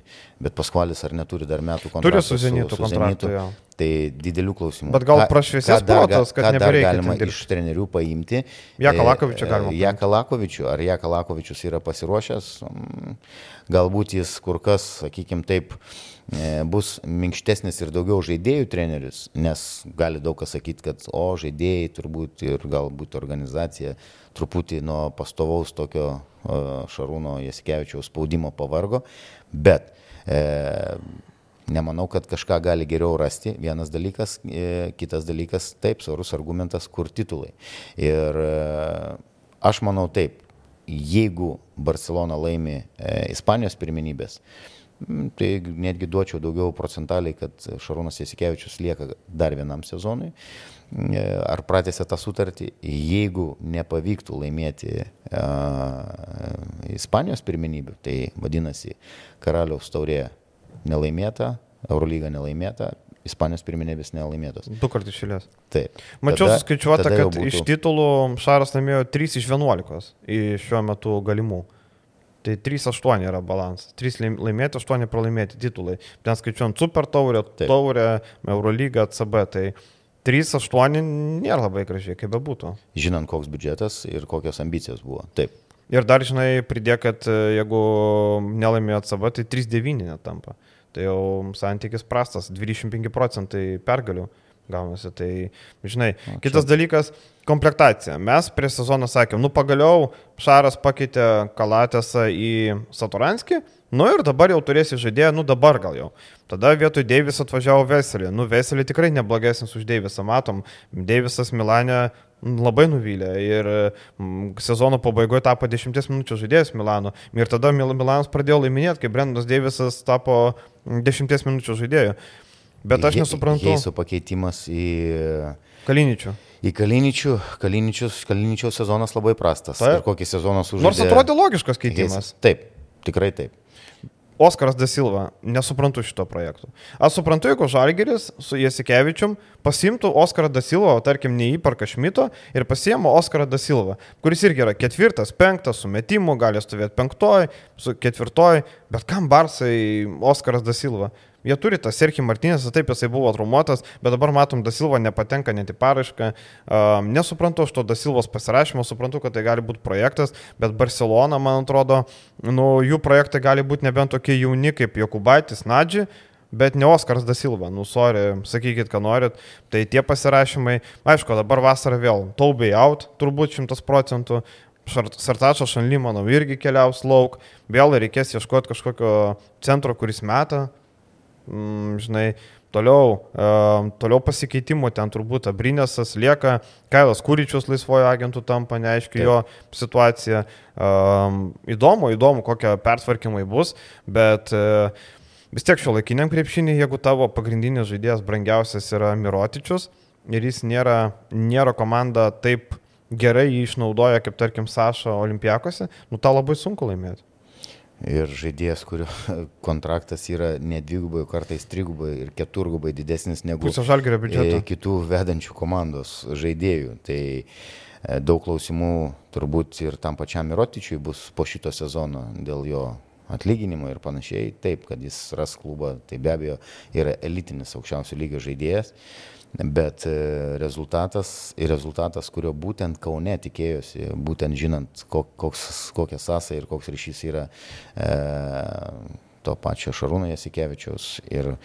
Speaker 2: bet Paskualis ar neturi dar metų kontraktą.
Speaker 1: Turi su Zenitu kontraktą. jo.
Speaker 2: Tai didelių klausimų.
Speaker 1: Bet gal prašviesės protas, kad nebereikia
Speaker 2: galima iš trenerių paimti.
Speaker 1: Jaką
Speaker 2: E,
Speaker 1: Lakovičių
Speaker 2: e,
Speaker 1: galima paimti?
Speaker 2: Jaką Lakovičių, ar Jaką Lakovičius yra pasiruošęs, Mm, galbūt jis kur kas, sakykime taip, e, bus minkštesnis ir daugiau žaidėjų trenerius, nes gali daug kas sakyti, kad o žaidėjai turbūt ir galbūt organizacija truputį nuo pastovaus tokio e, Šarūno Jasikevičiaus spaudimo pavargo, bet e, Nemanau, kad kažką gali geriau rasti. Vienas dalykas, e, kitas dalykas, taip, svarus argumentas, kur titulai. Ir e, aš manau taip, jeigu Barcelona laimi e, Ispanijos pirmenybės, m, tai netgi duočiau daugiau procentaliai, kad Šarūnas Jasikevičius lieka dar vienam sezonui. E, Ar pratęsė tą sutartį, jeigu nepavyktų laimėti uh, Ispanijos pirmenybių, tai vadinasi Karaliaus taurė nelaimėta, Eurolyga nelaimėta, Ispanijos pirmenybės nelaimėtos.
Speaker 1: Du kartus išėlės.
Speaker 2: Taip.
Speaker 1: Mačiau suskaičiuota, kad
Speaker 2: būtų-
Speaker 1: iš titulų Šaras laimėjo 3 iš 11 į šiuo metu galimų. Tai 3-8 yra balansas. 3 laimėti, 8 pralaimėti titulai. Ten skaičiuojant Super taurę,
Speaker 2: Taip.
Speaker 1: taurę, Eurolygą, CB. Tai 3-8 nėra labai gražiai, kaip bebūtų.
Speaker 2: Žinant, koks biudžetas ir kokios ambicijos buvo. Taip.
Speaker 1: Ir dar, žinai, pridėk, kad e, jeigu nelaimėjo CB, tai 3-9 netampa. Tai jau santykis prastas, 25 procentai pergalių gaunasi. Tai, žinai,
Speaker 2: O,
Speaker 1: kitas dalykas - komplektacija. Mes prieš sezoną sakėm, nu pagaliau Šaras pakeitė Kalatėsą į Satoranskį, nu ir dabar jau turėsi žaidėją, nu dabar gal jau. Tada vietoj Deivis atvažiavo Veselį. Nu, Veselį tikrai neblogesnis už Deivisą, matom. Deivisas Milane labai nuvylė ir sezono pabaigoje tapo 10 minučių žaidėjas Milano. Ir tada Mil Milanas pradėjo laiminėti, kai Brendas Deivisas tapo 10 minučių žaidėju. Bet aš nesuprantu.
Speaker 2: Heiso pakeitimas į,
Speaker 1: Kaliničių.
Speaker 2: į Kaliničių. Kaliničius, Kaliničių sezonas labai prastas.
Speaker 1: Taip.
Speaker 2: Ir kokį sezoną sužaidė.
Speaker 1: Nors atrodė logiškas keitimas.
Speaker 2: Taip, tikrai taip.
Speaker 1: Oskaras Dasilva, nesuprantu šito projekto. Aš suprantu, jeigu Žalgeris su Jasikevičium pasimtų Oskarą Dasilvą, o tarkim neįparka Šmito ir pasiemo Oskarą Dasilvą, kuris irgi yra ketvirtas, penktas, su metimu, gali stovėti penktoj, su ketvirtoj, bet kam Barsai Oskaras Dasilva? Jie turi tą Serhį Martinės, taip jisai buvo traumuotas, bet dabar matom, Dasilva nepatenka net į parašką. Um, nesuprantu aš to Dasilvos pasirašymo, suprantu, kad tai gali būti projektas, bet Barcelona, man atrodo, nu, jų projektai gali būti nebent tokie jauni kaip Jokubaitis, Nadži, bet ne Oskaras Dasilva, nu, sorry, sakykit, ką norit. Tai tie pasirašymai, aišku, dabar vasarą vėl, taubiai out, turbūt šimtas procentų. Sartačio Šanly, manau, irgi keliaus lauk, vėl reikės ieškoti kažkokio centro, kuris meta, žinai, toliau, um, toliau pasikeitimų ten turbūt Abrinėsas lieka, Kailas Kūryčius laisvojo agentų tampa, neaiškiai jo situacija. Um, įdomu, įdomu, kokie pertvarkymai bus, bet uh, vis tiek šio laikiniam krepšinį, jeigu tavo pagrindinis žaidėjas brangiausias yra Mirotičius ir jis nėra, nėra komanda taip gerai jį išnaudoja, kaip tarkim Saša Olimpiakose, nu tą labai sunku laimėti.
Speaker 2: Ir žaidėjas, kurio kontraktas yra ne dvigubai, kartais trigubai ir keturgubai didesnis negu e, kitų vedančių komandos žaidėjų. Tai e, daug klausimų turbūt ir tam pačiam Mirotičiui bus po šito sezono dėl jo atlyginimo ir panašiai. Taip, kad jis ras klubą, tai be abejo yra elitinis aukščiausio lygio žaidėjas. Bet e, rezultatas, rezultatas, kurio būtent Kaune tikėjosi, būtent žinant, koks, kokia sąsaja ir koks ryšys yra e, to pačio Šarūno Jasikevičiaus ir e,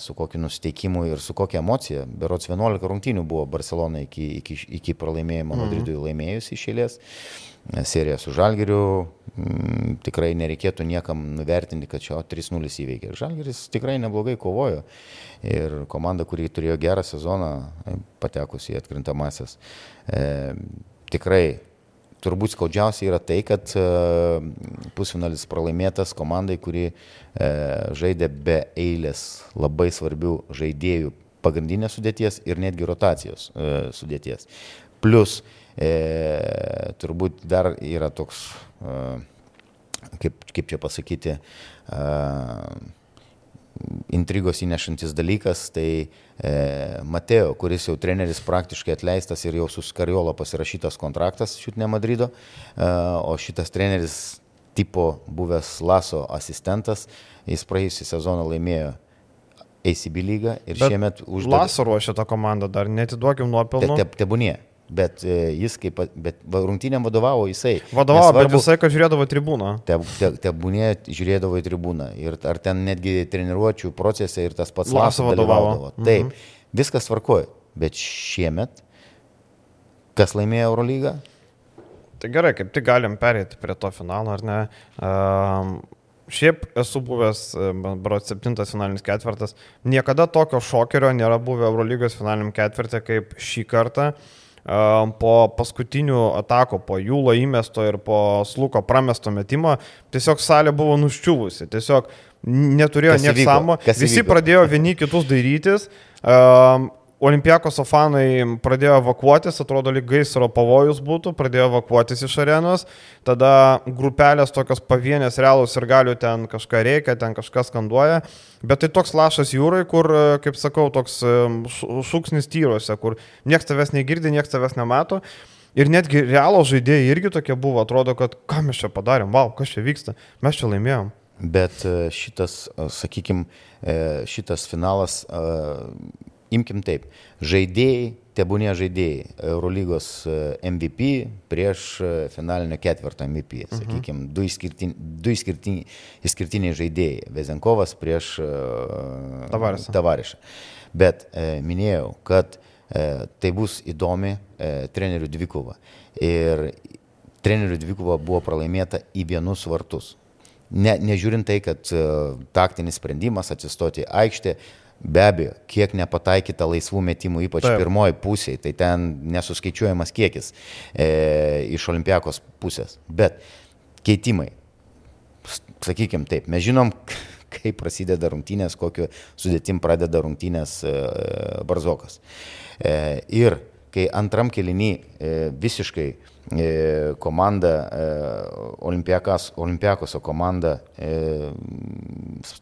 Speaker 2: su kokiu nusteikimu ir su kokia emocija. Berots 11 rungtynių buvo Barcelona iki, iki, iki pralaimėjimo mhm. Madridui laimėjus iš eilės. E, seriją su Žalgiriu. Mm, tikrai nereikėtų niekam nuvertinti, kad čia 3-0 įveikė. Žalgiris tikrai neblogai kovojo. Ir komanda, kuri turėjo gerą sezoną, e, patekusi į atkrintamasis, e, tikrai turbūt skaudžiausia yra tai, kad e, pusfinalis pralaimėtas komandai, kuri e, žaidė be eilės labai svarbių žaidėjų pagrindinės sudėties ir netgi rotacijos e, sudėties. Plus turbūt dar yra toks, kaip, kaip čia pasakyti, intrigos įnešantis dalykas, tai e, Mateo, kuris jau treneris praktiškai atleistas ir jau su Skariolo pasirašytas kontraktas šiutinė Madrido, e, o šitas treneris tipo buvęs Laso asistentas, jis praėjusią sezoną laimėjo ACB lygą ir Bet šiemet
Speaker 1: uždavė. Laso ruošia tą komandą, dar netiduokim nuopelnų.
Speaker 2: Te, te, tebūnie. Bet e, jis kaip, bet rungtynėm vadovavo jisai.
Speaker 1: Vadovavo, Nesvarbu, bet visai, kad žiūrėdavo į tribūną.
Speaker 2: Tebūnė te, te žiūrėdavo į tribūną. Ir ar ten netgi treniruočio procese ir tas pats
Speaker 1: Laso vadovavo.
Speaker 2: Mhm. Taip, viskas tvarkoja. Bet šiemet, kas laimėjo Eurolygą?
Speaker 1: Tai gerai, kaip tik galim perėti prie to finalo, ar ne? Um, Šiaip esu buvęs, e, brot, septintas finalinis ketvirtas. Niekada tokio šokerio nėra buvę Eurolygos finaliniam ketvirtė kaip šį kartą. Uh, po paskutinių atakų, po Jūlo įmesto ir po Sluko pramesto metimo, tiesiog salė buvo nuščiuvusi, tiesiog neturėjo niekas samo, visi įvyko? pradėjo vieni kitus dairytis, Olimpijakos fanai pradėjo evakuotis, atrodo, lyg gaisro pavojus būtų, pradėjo evakuotis iš arenos, tada grupelės tokios pavienės realūs ir galių ten kažką reikia, ten kažkas skanduoja, bet tai toks lašas jūrai, kur, kaip sakau, toks šūksnis tyruose, kur niekas tavęs negirdi, niekas tavęs nemato. Ir netgi realos žaidėjai irgi tokie buvo, atrodo, kad ką mes čia padarėm, wow, kas čia vyksta, mes čia laimėjom.
Speaker 2: Bet e, šitas, sakykime, šitas finalas imkim taip, žaidėjai, tebūnė žaidėjai, Eurolygos e, MVP prieš e, finalinio ketvirto MVP, mhm. sakykime, du, išskirtini, du išskirtini, išskirtiniai žaidėjai, Vezenkovas prieš
Speaker 1: e,
Speaker 2: Tavarišą. Bet e, minėjau, kad e, tai bus įdomi e, trenerių dvikova. Ir trenerių dvikova buvo pralaimėta į vienus vartus. Ne, nežiūrint tai, kad uh, taktinis sprendimas atsistoti aikštė, Be abejo, kiek nepataikyta laisvų metimų, ypač Taip. pirmoji pusėje, tai ten nesuskaičiuojamas kiekis e, iš olimpiakos pusės. Bet keitimai, sakykime taip, mes žinom, kaip prasideda rungtynės, kokiu sudėtim pradeda rungtynės e, Barzokas. E, ir kai antram kelinį e, visiškai komanda, e, Olimpiakoso komanda e,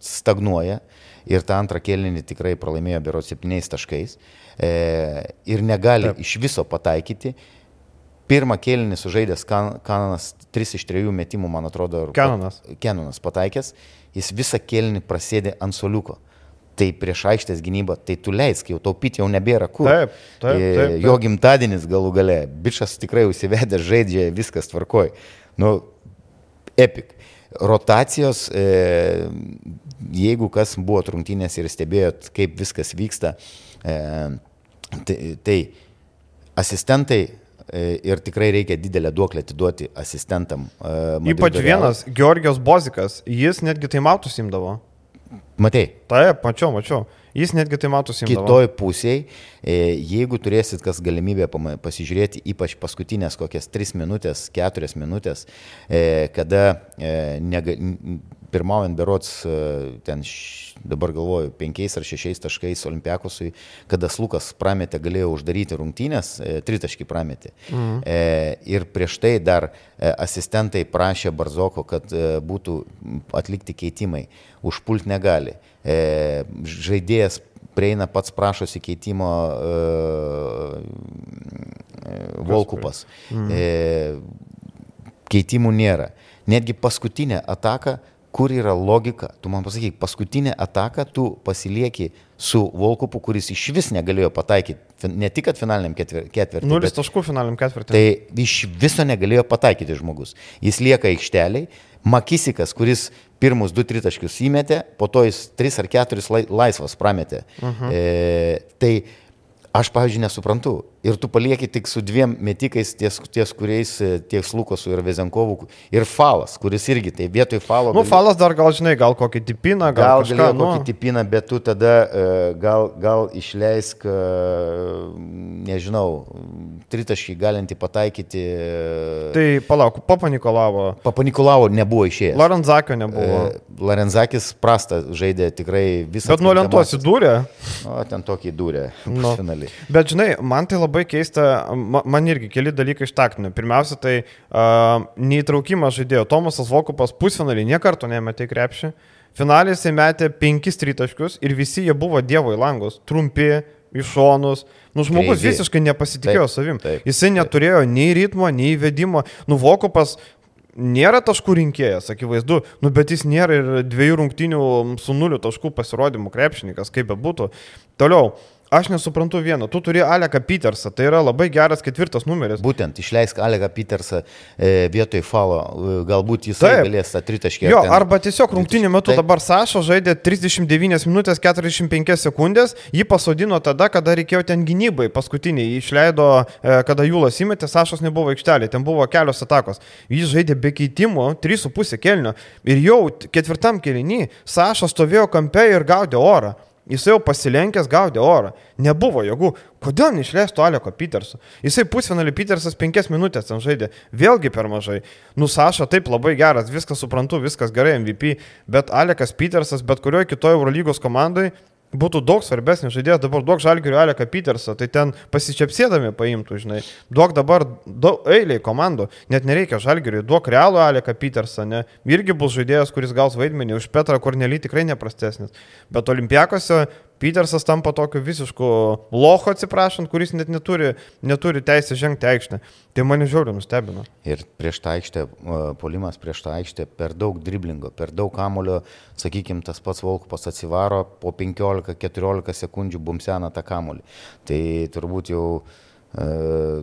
Speaker 2: stagnuoja, ir tą antrą kėlinį tikrai pralaimėjo bero 7 taškais e, ir negali Taip. iš viso pataikyti. Pirmą kėlinį sužaidęs kan, Kananas 3 iš 3 metimų, man atrodo,
Speaker 1: Kenanas.
Speaker 2: Kenanas pataikęs, jis visą kėlinį prasėdė ant soliuko tai prieš aikštės gynybą, tai tu leisk, jau taupyti jau nebėra kur.
Speaker 1: Taip, taip, e, taip, taip.
Speaker 2: Jo gimtadienis galų gale, bičias tikrai užsivedė, žaidžia, viskas tvarkoj. Nu, epic. Rotacijos, e, jeigu kas buvo trungtynės ir stebėjot, kaip viskas vyksta, e, tai, tai asistentai e, ir tikrai reikia didelę duoklę atiduoti asistentam.
Speaker 1: E, Ypač vienas, Georgijos Bozikas, jis netgi tai mautus imdavo.
Speaker 2: Matei?
Speaker 1: Taip, mačiau, mačiau. Jis netgi tai matosi.
Speaker 2: Kitoj pusėje, jeigu turėsit kas galimybę pasižiūrėti, ypač paskutinės kokias 3 minutės, 4 minutės, e, kada e, nega, pirmaujant berots, e, ten dabar galvoju, 5 ar 6 taškais Olimpiakosui, kada Slukas prametė, galėjo uždaryti rungtynės, tritaškį prametė. Mhm. Ir prieš tai dar asistentai prašė Barzoko, kad būtų atlikti keitimai. Užpult negali e, žaidėjas prieina pats prašosi keitimo e, e, Volkupas. E, keitimų nėra. Netgi paskutinė ataka, kur yra logika. Tu man pasakyk, paskutinę ataką tu pasilieki su Volkupu, kuris iš vis negalėjo pataikyti, ne tik finaliniam ketvirtį.
Speaker 1: Nulis taškų finaliniam ketvirtį.
Speaker 2: Tai iš viso negalėjo pataikyti žmogus. Jis lieka aikšteliai, Makisikas, kuris pirmus 2-3 taškius įmetė, po to jis 3 ar 4 laisvas prametė. Mhm. e, tai aš, pavyzdžiui, nesuprantu, ir tu palieki tik su dviem metikais, ties, ties kuriais e, tiek Slukosu ir Vezenkovu, ir Falas, kuris irgi, tai vietoj Falo.
Speaker 1: Nu, gali... Falas dar gal, žinai, gal kokį tipiną, gal, gal kažką,
Speaker 2: nu... kokį tipiną, bet tu tada e, gal, gal išleisk, e, nežinau, tritaškį galinti pataikyti.
Speaker 1: Tai palauk, Papa Nikolavo.
Speaker 2: Papa Nikolavo nebuvo išėjęs.
Speaker 1: Larenzakio nebuvo.
Speaker 2: Larenzakis prastą žaidė tikrai visą.
Speaker 1: Bet nuo lentos įdūrė.
Speaker 2: O, ten tokį įdūrė. Nu.
Speaker 1: Bet žinai, man tai labai labai keista, man irgi keli dalykai iš taktinio. Pirmiausia, tai uh, neįtraukimas žaidėjo. Tomasas Vokupas pusfinalį niekarto nemetė krepšį. Finalį jisai metė penkis tritaškius ir visi jie buvo dievo į langus. Trumpi, iš šonus. Nu, žmogus Crazy. visiškai nepasitikėjo taip, savim. Taip, Jisai neturėjo nei ritmo, nei įvedimo. Nu, Vokupas nėra taškų rinkėjas, akivaizdu, nu, bet jis nėra ir dviejų rungtinių su nuliu taškų pasirodymų krepšininkas, kaip be būtų. Toliau, Aš nesuprantu vieno, tu turi Aleką Petersą, tai yra labai geras ketvirtas numeris.
Speaker 2: Būtent, išleisk Aleką Petersą e, vietoj falo, e, galbūt jis galės tą tritaškį.
Speaker 1: Jo, ten... arba tiesiog rungtinių metų Taip. dabar Sašo žaidė 39 minutės 45 sekundės, jį pasodino tada, kada reikėjo ten gynybai, paskutinį išleido, e, kada Jūlas įmetė, Sašos nebuvo aikštelė, ten buvo kelios atakos. Jis žaidė be keitimo, 3,5 kelnio ir jau ketvirtam kelnį Sašas stovėjo kampe ir gaudė orą. Jisai jau pasilenkęs gaudė orą. Nebuvo jėgų. Kodėl neišleistų Aleko Peterso? Jisai pusfinalį Petersas penkias minutės ten žaidė. Vėlgi per mažai. Nusaša taip labai geras, viską suprantu, viskas gerai MVP, bet Alekas Petersas bet kurioje kitoje Eurolygos komandai būtų daug svarbesnis žaidėjas, dabar duok žalgirių Aleką Petersą, tai ten pasičiapsėdami paimtų, žinai. Duok dabar daug eiliai komandų, net nereikia žalgiriui, duok realų Aleką Petersą, ne. Irgi bus žaidėjas, kuris gaus vaidmenį už Petrą Kornelį tikrai neprastesnis. Bet olimpiakose Petersas tampa tokiu visišku loho, atsiprašant, kuris net neturi, neturi teisę žengti aikštę. Tai mane žiauriai nustebino.
Speaker 2: Ir prieš tą aikštę, polimas prieš tą aikštę, per daug driblingo, per daug kamulio, sakykime, tas pats Volkupas atsivaro, po 15-14 sekundžių bumsena tą kamulį. Tai turbūt jau e,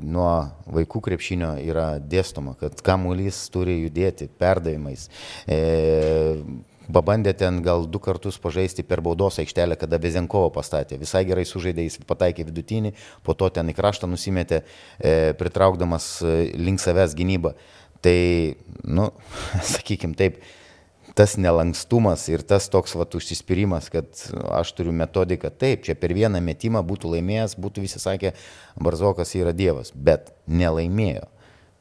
Speaker 2: nuo vaikų krepšinio yra dėstoma, kad kamuolys turi judėti perdavimais. E, Pabandė ten gal du kartus pažaisti per baudos aikštelę, kada Vezenkovo pastatė. Visai gerai sužaidė, jis pataikė vidutinį, po to ten į kraštą nusimetė, e, pritraukdamas e, link savęs gynybą. Tai, nu, sakykim taip, tas nelankstumas ir tas toks vat, užsispyrimas, kad aš turiu metodiką, taip, čia per vieną metimą būtų laimėjęs, būtų visi sakę, Barzokas yra Dievas, bet nelaimėjo.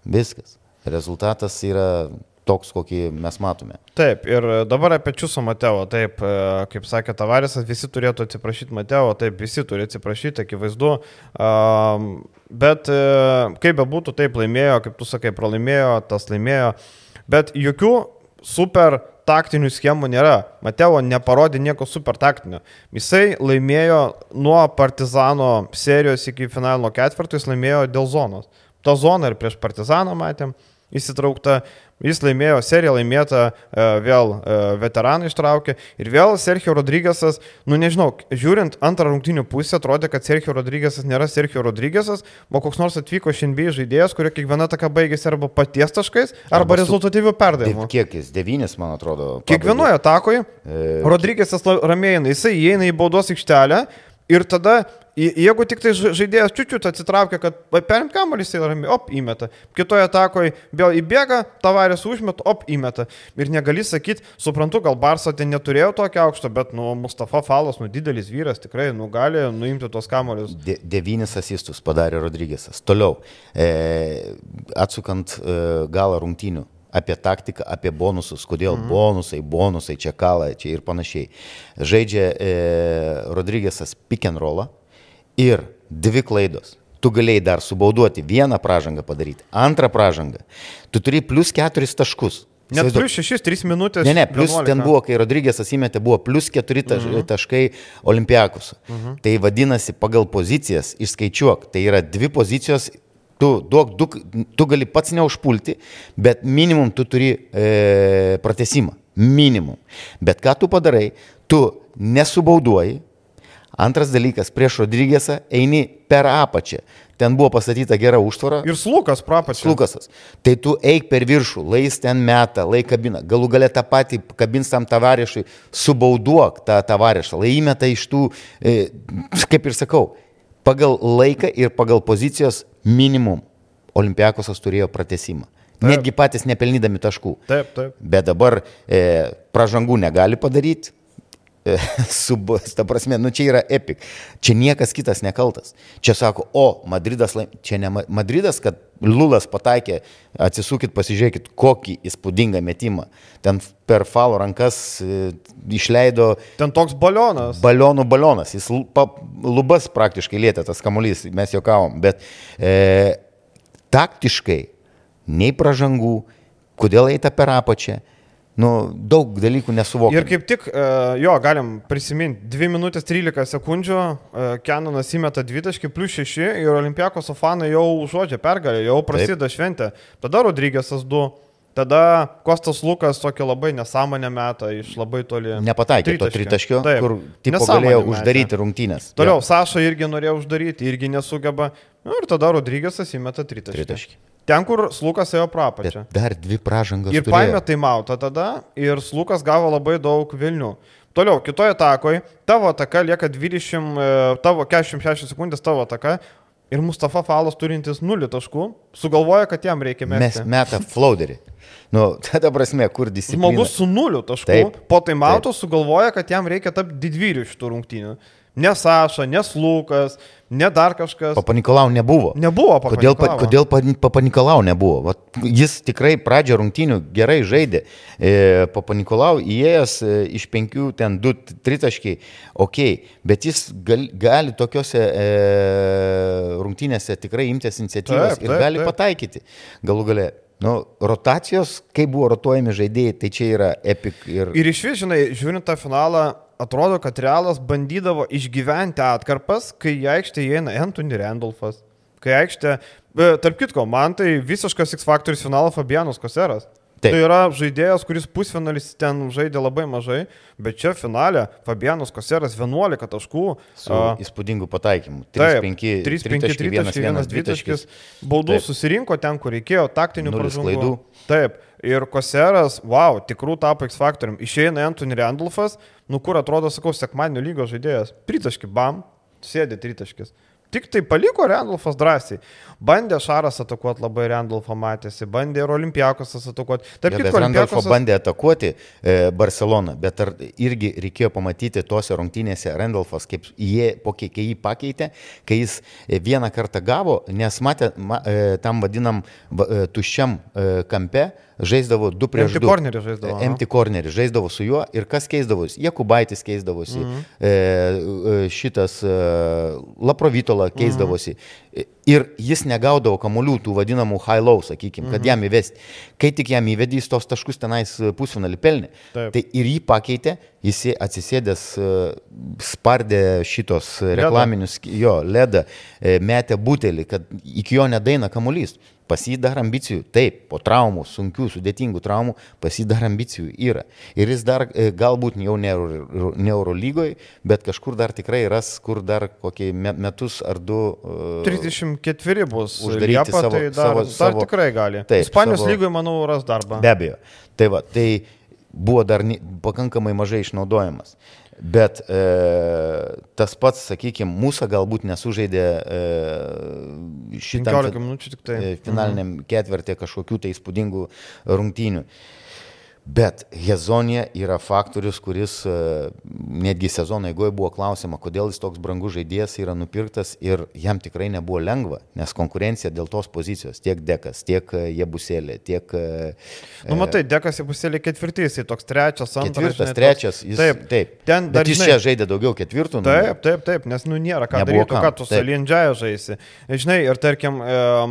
Speaker 2: Viskas. Rezultatas yra toks, kokį mes matome.
Speaker 1: Taip, ir dabar apie Čiuso Mateo, taip, e, kaip sakė Tavarisas, visi turėtų atsiprašyti Mateo, taip, visi turi atsiprašyti, akivaizdu, bet e, kaip be būtų, taip laimėjo, kaip tu sakai, pralaimėjo, tas laimėjo, bet jokių super taktinių schemų nėra. Mateo neparodė nieko super taktinio. Jisai laimėjo nuo Partizano serijos iki finalo ketvirto, jis laimėjo dėl zonos. Ta zona ir prieš Partizaną matėm įsitraukta, Jis laimėjo seriją laimėtą, e, vėl e, veteraną ištraukė ir vėl Sergio Rodrygėsas, nu nežinau, žiūrint antrą rungtinių pusę, atrodė, kad Sergio Rodrygėsas nėra Sergio Rodrygėsas, o koks nors atvyko šiandien žaidėjas, kurio kiekviena taka baigėsi arba paties taškais, arba, arba rezultatyvių perdavimų.
Speaker 2: Kiek jis? Devynis, man atrodo.
Speaker 1: Kiekvienoje atakoje e... Rodrygėsas ramiai eina, jisai įeina į baudos aikštelę ir tada Jeigu tik tai žaidėjas čiūčiut atsitraukia, kad perimt kamuolį, jisai ramiai, op, įmeta. Kitoje atakoje vėl įbėga, tavarės užmet, op, įmeta. Ir negali sakyti, suprantu, gal Barsa ten neturėjo tokio aukšto, bet, nu, Mustafa Falas, nu, didelis vyras, tikrai, nu, gali nuimti tos kamuolius.
Speaker 2: De, devynis asistus padarė Rodrygėsas. Toliau, e, atsukant e, galą rungtynių apie taktiką, apie bonusus, kodėl mhm. bonusai, bonusai, čia kalą, čia ir panašiai. Žaidžia e, Rodrygėsas pick and rollą ir dvi klaidos. Tu galėjai dar subauduoti vieną pražangą padaryti, antrą pražangą. Tu turi plus keturis taškus.
Speaker 1: Net Svaizdu... plus 6, 3 minutės.
Speaker 2: Ne, ne, plus 11. ten buvo, kai Rodrygėsas įmetė, buvo plus 4 taš, uh. -huh. taškai olimpiakus. Uh mhm. -huh. Tai vadinasi, pagal pozicijas išskaičiuok, tai yra dvi pozicijos Tu, duok, du, tu gali pats neužpulti, bet minimum tu turi e, pratesimą. Minimum. Bet ką tu padarai, tu nesubauduoji. Antras dalykas, prieš Rodrygėsą eini per apačią ten buvo pastatyta gera užtvara.
Speaker 1: Ir slukas prapačias.
Speaker 2: Slukasas. Tai tu eik per viršų, lais ten metą, lai kabina. Galų galę tą patį kabins tam tavarišui, subauduok tą tavarišą, lai įmeta iš tų, e, kaip ir sakau, pagal laiką ir pagal pozicijos minimum. Olimpiakosas turėjo pratesimą. Taip. Netgi patys nepelnydami taškų.
Speaker 1: Taip, taip.
Speaker 2: Bet dabar e, pražangų negali padaryti subus, ta prasme, nu čia yra epik. Čia niekas kitas nekaltas. Čia sako, o, Madridas laimė. Čia ne Madridas, kad Lulas pataikė, atsisukit, pasižiūrėkit, kokį įspūdingą metimą. Ten per falo rankas e, išleido.
Speaker 1: Ten toks balionas.
Speaker 2: Balionų balionas. Jis pa, lubas praktiškai lietė tas kamuolys, mes juokavom. Bet e, taktiškai, nei pražangų, kodėl eita per apačią Nu, daug dalykų nesuvokiu.
Speaker 1: Ir kaip tik, e, jo, galim prisiminti, 2 minutės 13 sekundžių, e, Kenanas įmeta 20 plus 6 ir Olimpiakos fanai jau žodžia pergalė, jau prasideda Taip. šventė. Tada Rodrygėsas 2. Tada Kostas Lukas tokį labai nesąmonę metą iš labai toli.
Speaker 2: Nepataikė to tritaškio, Taip. kur tipo galėjo metę. uždaryti rungtynės.
Speaker 1: Toliau. Saša irgi norėjo uždaryti, irgi nesugeba. Nu, ir tada Rodrygėsas įmeta tritaškį. tritaškį. Ten, kur Slukas ėjo prapačią.
Speaker 2: Dar dvi pražangos.
Speaker 1: Ir paėmė taimautą tada ir Slukas gavo labai daug Vilnių. Toliau, kitoje atakoje, tavo ataka lieka 20, e, tavo 46 sekundės tavo ataka ir Mustafa Falas turintis 0 taškų sugalvoja, kad jam reikia mesti.
Speaker 2: Mes meta flauderį. Nu, tada prasme, kur disciplina.
Speaker 1: Žmogus su 0 taškų taip, po taimauto sugalvoja, kad jam reikia tapti didvyrių šitų rungtynių. Ne Saša, ne Slukas, ne dar kažkas.
Speaker 2: Papanikolau nebuvo.
Speaker 1: Nebuvo
Speaker 2: papanikolau. Kodėl, pa, kodėl papanikolau nebuvo? Vat, jis tikrai pradžią rungtynių gerai žaidė. E, papanikolau įėjęs e, iš penkių, ten du tritaškiai, ok, bet jis gal, gali tokiuose e, rungtynėse tikrai imtis iniciatyvos taip, taip, ir gali taip. pataikyti. Galų gale Nu, rotacijos, kaip buvo rotuojami žaidėjai, tai čia yra epik. Ir,
Speaker 1: ir iš vis, žinai, žiūrint tą finalą, atrodo, kad Realas bandydavo išgyventi atkarpas, kai į aikštę įeina Anthony Randolphas. Kai aikštė, tarp kitko, man tai visiškas X Factoris finalo Fabianas Koseras. Taip. Tai yra žaidėjas, kuris pusfinalis ten žaidė labai mažai, bet čia finale Fabianas Koseras 11 taškų.
Speaker 2: Su uh, įspūdingu pataikymu.
Speaker 1: 3-5 tritaškis, 1-2 taškis. Baudų Taip. susirinko ten, kur reikėjo, taktinių
Speaker 2: klaidų.
Speaker 1: Taip. Ir Koseras, wow, tikrų tapo X faktorium. Išeina Anthony Randolphas, nu kur atrodo, sakau, sekmadienio lygos žaidėjas. Tritaški, bam, sėdė tritaškis. Tik tai paliko Randolfas drąsiai. Bandė Šaras atakuoti labai Randolfą matėsi, bandė ir Olimpiakosas atakuoti.
Speaker 2: Taip, ja, kitko, Randolfo bandė atakuoti e, Barceloną, bet ar irgi reikėjo pamatyti tose rungtynėse Randolfas, kaip jie, po kiek jį pakeitė, kai jis e, vieną kartą gavo, nes matė ma, e, tam vadinam e, tuščiam e, kampe, žaisdavo 2 prieš 2.
Speaker 1: Empty cornerį žaisdavo.
Speaker 2: Empty cornerį žaisdavo su juo ir kas keisdavosi? Jekubaitis keisdavosi, mm -hmm. e, šitas e, Laprovitola keisdavosi. Mm -hmm. Ir jis negaudavo kamuolių, tų vadinamų high-low, sakykime, kad mhm. jam įvesti. Kai tik jam įvedė, jis tos taškus tenais pusfinalį pelnė. Taip. Tai ir jį pakeitė, jis atsisėdęs spardė šitos reklaminius, leda. jo, ledą, metė butelį, kad iki jo nedaina kamuolys pas jį dar ambicijų, taip, po traumų, sunkių, sudėtingų traumų, pas jį dar ambicijų yra. Ir jis dar e, galbūt jau ne, ne Eurolygoje, bet kažkur dar tikrai ras, kur dar kokį metus ar du.
Speaker 1: Uh, 34 bus uždaryti Liepa, savo, tai dar, savo, dar savo, tikrai gali. Taip, Ispanijos savo, lygoje, manau, ras darbą.
Speaker 2: Be abejo. Tai va, tai buvo dar pakankamai mažai išnaudojamas. Bet e, tas pats, sakykime, mūsų galbūt nesužaidė e,
Speaker 1: šitą minučių tik tai.
Speaker 2: E, finaliniam mhm. ketvirtį kažkokių tai įspūdingų rungtynių. E, Bet Hezonija yra faktorius, kuris e, netgi sezono eigoje buvo klausima, kodėl jis toks brangus žaidėjas yra nupirktas ir jam tikrai nebuvo lengva, nes konkurencija dėl tos pozicijos tiek Dekas, tiek e, Jebuselė, tiek... E,
Speaker 1: nu, matai, Dekas Jebuselė ketvirtys, jis toks trečias, antras.
Speaker 2: Ketvirtas, žinai, trečias, jis, taip. taip. Ten dar Bet jis čia žaidė daugiau ketvirtų.
Speaker 1: Nu, taip, taip, taip, nes nu nėra ką daryti, ką tu su Lindžiaja žaisi. Žinai, ir tarkim,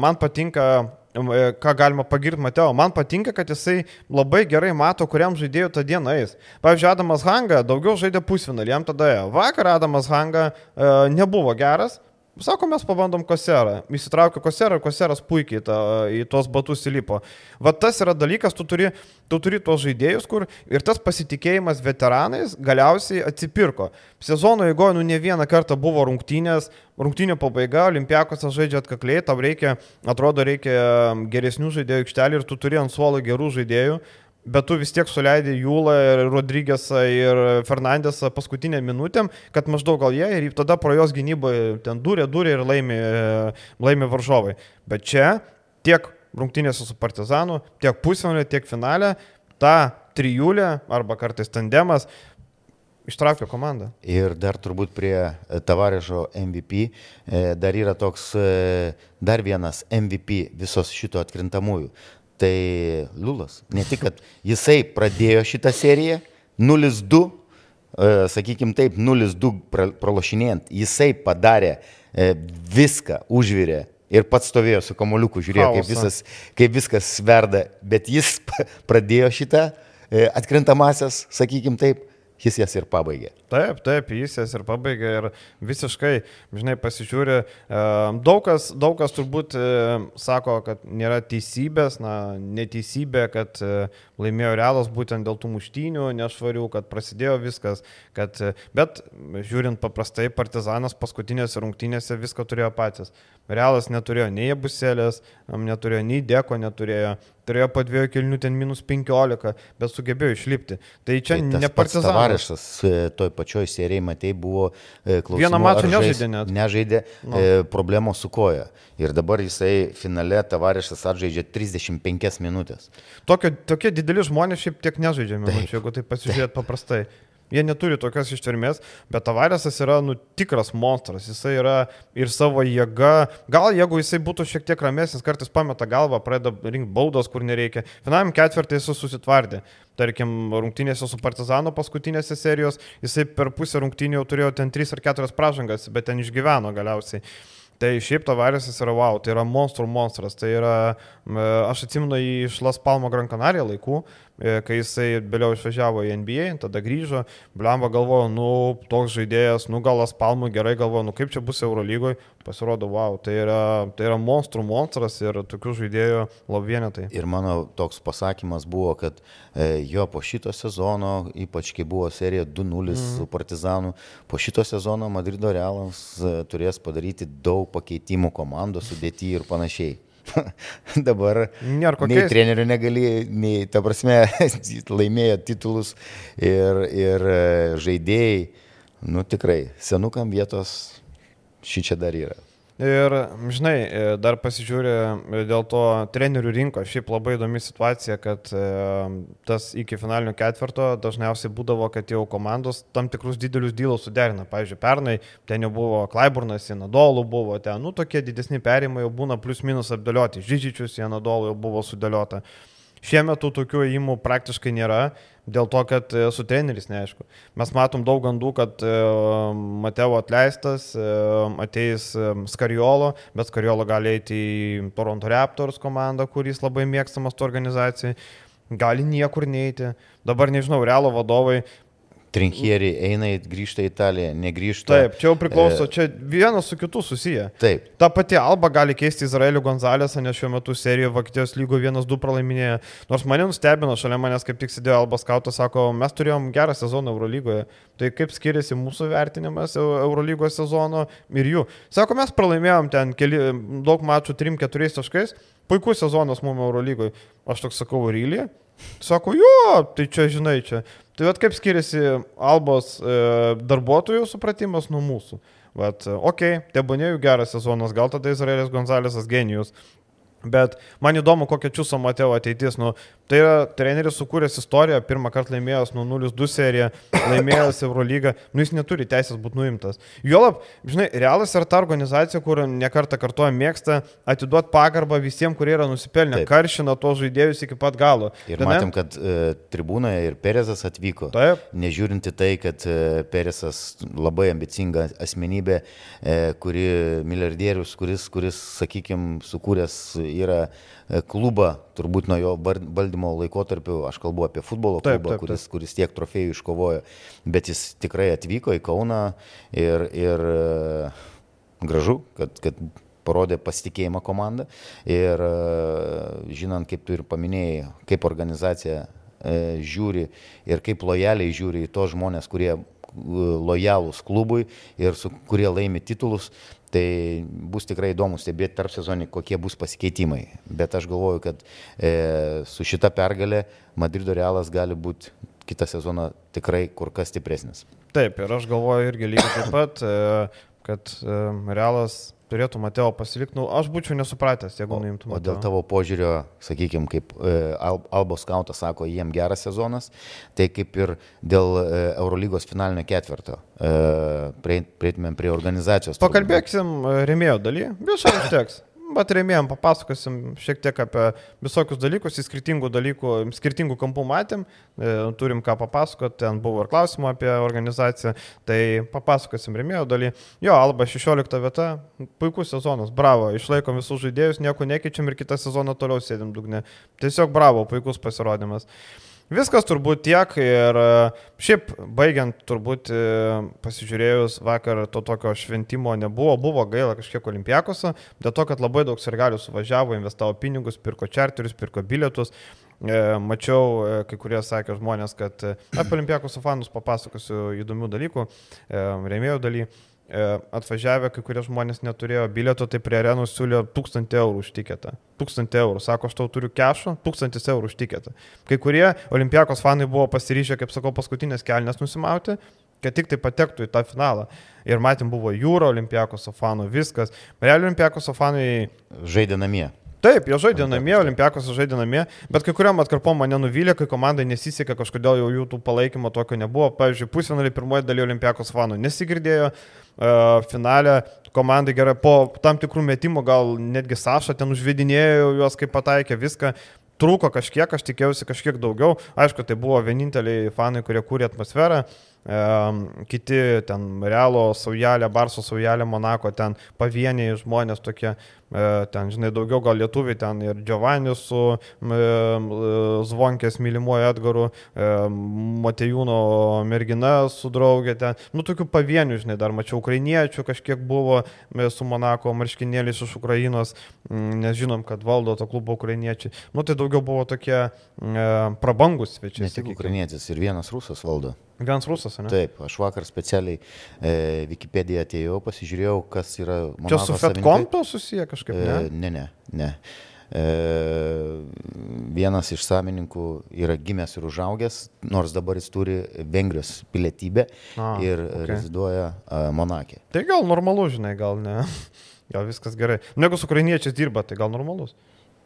Speaker 1: man patinka ką galima pagirti Mateo. Man patinka, kad jisai labai gerai mato, kuriam žaidėjų tą dieną eis. Pavyzdžiui, Adamas Hanga daugiau žaidė pusfinalį, jam tada ėjo. Vakar Adamas Hanga e, nebuvo geras, Sako, mes pabandom koserą. Įsitraukiu koserą ir koseras puikiai ta, į tuos batus įlipo. Va tas yra dalykas, tu turi, tu turi tuos žaidėjus, kur ir tas pasitikėjimas veteranais galiausiai atsipirko. Sezono eigoje, nu ne vieną kartą buvo rungtynės, rungtynio pabaiga, olimpiakos žaidžia atkakliai, tau reikia, atrodo, reikia geresnių žaidėjų aikštelį ir tu turi ant suolo gerų žaidėjų, bet tu vis tiek suleidai Jūlą ir Rodrygėsą ir Fernandesą paskutinę minutėm, kad maždaug gal jie ir tada pro jos gynybą ten durė, durė ir laimė, laimė varžovai. Bet čia tiek rungtynėse su Partizanu, tiek pusfinalė, tiek finalė, ta trijulė arba kartais tandemas ištraukė komandą.
Speaker 2: Ir dar turbūt prie Tavarėžo MVP e, dar yra toks e, dar vienas MVP visos šito atkrintamųjų tai Liulas. Ne tik, kad jisai pradėjo šitą seriją 0-2, e, sakykime taip, 0-2 pralašinėjant, jisai padarė e, viską, užvirė ir pats stovėjo su kamoliuku, žiūrėjo, kaip, visas, kaip viskas verda, bet jis pradėjo šitą e, atkrintamasias, sakykime taip, jis jas ir pabaigė.
Speaker 1: Taip, taip, jis jas ir pabaigė ir visiškai, žinai, pasižiūrė, daug kas, daug kas turbūt e, sako, kad nėra teisybės, na, neteisybė, kad e, laimėjo realas būtent dėl tų muštynių nešvarių, kad prasidėjo viskas, kad, e, bet žiūrint paprastai, partizanas paskutinėse rungtynėse viską turėjo patys. Realas neturėjo nei abuselės, neturėjo nei deko, neturėjo, turėjo po dviejų kilnių ten minus 15, bet sugebėjo išlipti. Tai čia tai ne partizanas.
Speaker 2: Tavarišas toj pačioj serijai, matai, buvo
Speaker 1: e, klausimas. Vieną mačą nežaidė net.
Speaker 2: Nežaidė no. e, problemos su koja. Ir dabar jisai finale Tavarišas atžaidžia 35 minutės.
Speaker 1: Tokio, tokie dideli žmonės šiaip tiek nežaidžia minučių, jeigu tai pasižiūrėt paprastai. Jie neturi tokios ištvermės, bet Tavarėsas yra nu, tikras monstras. Jisai yra ir savo jėga. Gal jeigu jisai būtų šiek tiek ramesnis, kartais pameta galvą, pradeda rinkti baudos, kur nereikia. Finam ketvirtį jis susitvardė. Tarkim, rungtynėse su Partizano paskutinėse serijos, jisai per pusę rungtynių jau turėjo ten 3 ar 4 pražangas, bet ten išgyveno galiausiai. Tai šiaip Tavaresas yra wow, tai yra monstrų monstras. Tai yra, aš atsimenu iš Las Palmo Gran Canaria laikų, kai jisai vėliau išvažiavo į NBA, tada grįžo, Blemba galvojo, nu, toks žaidėjas, nu, galas palmų gerai galvojo, nu, kaip čia bus Eurolygoje, pasirodo, wow, tai yra, tai yra monstrų monstras ir tokių žaidėjų labvienetai.
Speaker 2: Ir mano toks pasakymas buvo, kad e, jo po šito sezono, ypač kai buvo serija 2-0 mm. su Partizanu, po šito sezono Madrido Realas e, turės padaryti daug pakeitimų komandos sudėti ir panašiai. Dabar nei trenerių negali, nei, ta prasme, laimėjo titulus ir, ir e, žaidėjai, nu tikrai, senukam vietos šį čia dar yra.
Speaker 1: Ir, žinai, e, dar pasižiūrė e, dėl to trenerių rinko, šiaip labai įdomi situacija, kad e, tas iki finalinio ketvirto dažniausiai būdavo, kad jau komandos tam tikrus didelius dylus suderina. Pavyzdžiui, pernai ten jau buvo Klaiburnas, Janadolų buvo ten, nu tokie didesni perimai jau būna plus minus apdėlioti, Žydžičius, Janadolų jau buvo sudėliota. Šiemet tų tokių įimų praktiškai nėra dėl to, kad e, su treneris neaišku. Mes matom daug gandų, kad e, Mateo atleistas, e, ateis Skariolo, bet Skariolo gali eiti į Toronto Raptors komandą, kuris labai mėgstamas to organizacijai. Gali niekur neiti. Dabar nežinau, realo vadovai
Speaker 2: Trinkieri eina, grįžta į Italiją, negrįžta.
Speaker 1: Taip, čia jau priklauso, e... čia vienas su kitu susiję.
Speaker 2: Taip.
Speaker 1: Ta pati Alba gali keisti Izraelio Gonzalesą, nes šiuo metu serijoje Vokietijos lygo 1-2 pralaiminėja. Nors mane nustebino, šalia manęs kaip tik sėdėjo Alba skautas, sako, mes turėjom gerą sezoną Eurolygoje. Tai kaip skiriasi mūsų vertinimas Eurolygos sezono ir jų. Sako, mes pralaimėjom ten keli, daug mačų 3-4 taškais. Puikus sezonas mums Eurolygoje. Aš toks sakau, Rylį. Sako, jo, tai čia žinai, čia Tai vad kaip skiriasi Albos e, darbuotojų supratimas nuo mūsų. Vat, okei, okay, tebūnėjų geras sezonas, gal tada Izraelis Gonzalesas genijus, Bet man įdomu, kokia Čiuso Mateo ateitis. Nu, tai yra treneris sukūręs istoriją, pirmą kartą laimėjęs nuo 0-2 seriją, laimėjęs Eurolygą, nu jis neturi teisės būti nuimtas. Juolab, žinai, Realas yra ta organizacija, kur nekartą kartuoja mėgsta atiduoti pagarbą visiems, kurie yra nusipelnę, Taip. karšina tos žaidėjus iki pat galo.
Speaker 2: Ir Ten, matėm, kad e, tribūnoje ir Perezas atvyko.
Speaker 1: Taip.
Speaker 2: Nežiūrinti tai, kad e, Perezas labai ambicinga asmenybė, e, kuri milijardierius, kuris, kuris sakykime, sukūręs yra e, klubą, turbūt nuo jo valdymo laikotarpiu, aš kalbu apie futbolo klubą, taip, taip, taip. Kuris, kuris tiek trofėjų iškovojo, bet jis tikrai atvyko į Kauną ir, ir e, gražu, kad, kad parodė pasitikėjimą komandą ir žinant, kaip tu ir paminėjai, kaip organizacija žiūri ir kaip lojaliai žiūri į tos žmonės, kurie lojalūs klubui ir su, kurie laimi titulus, tai bus tikrai įdomu stebėti tarp sezonį, kokie bus pasikeitimai. Bet aš galvoju, kad e, su šita pergalė Madrido Realas gali būti kitą sezoną tikrai kur kas stipresnis.
Speaker 1: Taip, ir aš galvoju irgi lygiai taip pat, e, kad e, Realas turėtų Mateo pasilikti, nu, aš būčiau nesupratęs, jeigu nuimtų
Speaker 2: Mateo. O dėl tavo požiūrio, sakykime, kaip e, Albo skautas sako, jiem geras sezonas, tai kaip ir dėl e, Eurolygos finalinio ketvirto, e, prieitumėm prie organizacijos.
Speaker 1: Pakalbėksim remėjo daly, visą užteks. Bet rėmėjom papasakosim šiek tiek apie visokius dalykus, į skirtingų dalykų, skirtingų kampų matėm, e, turim ką papasakoti, ten buvo ir klausimų apie organizaciją, tai papasakosim rėmėjo dalį. Jo, Alba 16 vieta, puikus sezonas, bravo, išlaikom visus žaidėjus, nieko nekeičiam ir kitą sezoną toliau sėdim dugne. Tiesiog bravo, puikus pasirodymas. Viskas turbūt tiek ir e, šiaip baigiant turbūt e, pasižiūrėjus vakar to tokio šventimo nebuvo, buvo gaila kažkiek olimpiakose, dėl to, kad labai daug sirgalių suvažiavo, investavo pinigus, pirko čarterius, pirko bilietus. E, mačiau, kai kurie sakė žmonės, kad apie olimpiakos fanus papasakosiu įdomių dalykų, rėmėjų dalykų. E, atvažiavę kai kurie žmonės neturėjo bilieto, tai prie arenų siūlė 1000 eurų už tiketą. 1000 eurų. Sako, aš tau turiu kešą, 1000 eurų už tiketą. Kai kurie olimpiakos fanai buvo pasiryžę, kaip sakau, paskutinės kelnes nusimauti, kad tik tai patektų į tą finalą. Ir matėm, buvo jūro olimpiakos fanų, viskas. Realiai olimpiakos fanai
Speaker 2: žaidė namie.
Speaker 1: Taip, jie žaidė namie, olimpiakos žaidė namie, bet kai kuriam atkarpom mane nuvylė, kai komandai nesisekė, kažkodėl jau jų tų palaikymo tokio nebuvo. Pavyzdžiui, pusfinalį pirmoji dalyje olimpiakos fanų nesigirdėjo, uh, finale komandai gerai, po tam tikrų metimų gal netgi Saša ten užvedinėjo juos, kaip pataikė viską. Trūko kažkiek, aš tikėjausi kažkiek daugiau. Aišku, tai buvo vieninteliai fanai, kurie kūrė atmosferą. Uh, kiti ten Realo saujelė, Barso saujelė, Monako, ten pavieniai žmonės tokie, e, ten, žinai, daugiau gal lietuviai, ten ir Giovannis su Zvonkės mylimuoju Edgaru, Matejūno mergina su draugė, ten, nu, tokių pavienių, žinai, dar mačiau ukrainiečių, kažkiek buvo su Monako marškinėliais iš Ukrainos, nes žinom, kad valdo to klubo ukrainiečiai. Nu, tai daugiau buvo tokie prabangus svečiai.
Speaker 2: Ne tik ukrainietis ir vienas rusas valdo.
Speaker 1: Vienas rusas, ne?
Speaker 2: Taip, aš vakar specialiai e, Wikipediją atėjau, pasižiūrėjau, kas yra
Speaker 1: mano. Čia su FedCompo susiję kažkaip? Ne,
Speaker 2: e, ne, ne. ne. E, vienas iš savininkų yra gimęs ir užaugęs, nors dabar jis turi Vengrijos pilietybę A, ir okay. reziduoja Monakė.
Speaker 1: Tai gal normalu, žinai, gal ne. Gal viskas gerai. Jeigu su ukrainiečiais dirba, tai gal normalus.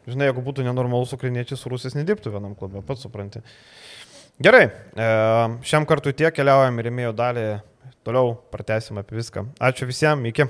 Speaker 1: Žinai, jeigu būtų nenormalus ukrainiečiai, su rusais nedirbtų vienam klube, pats supranti. Gerai, e, šiam kartu tiek keliaujam ir įmėjau dalį, toliau pratęsim apie viską. Ačiū visiems, iki.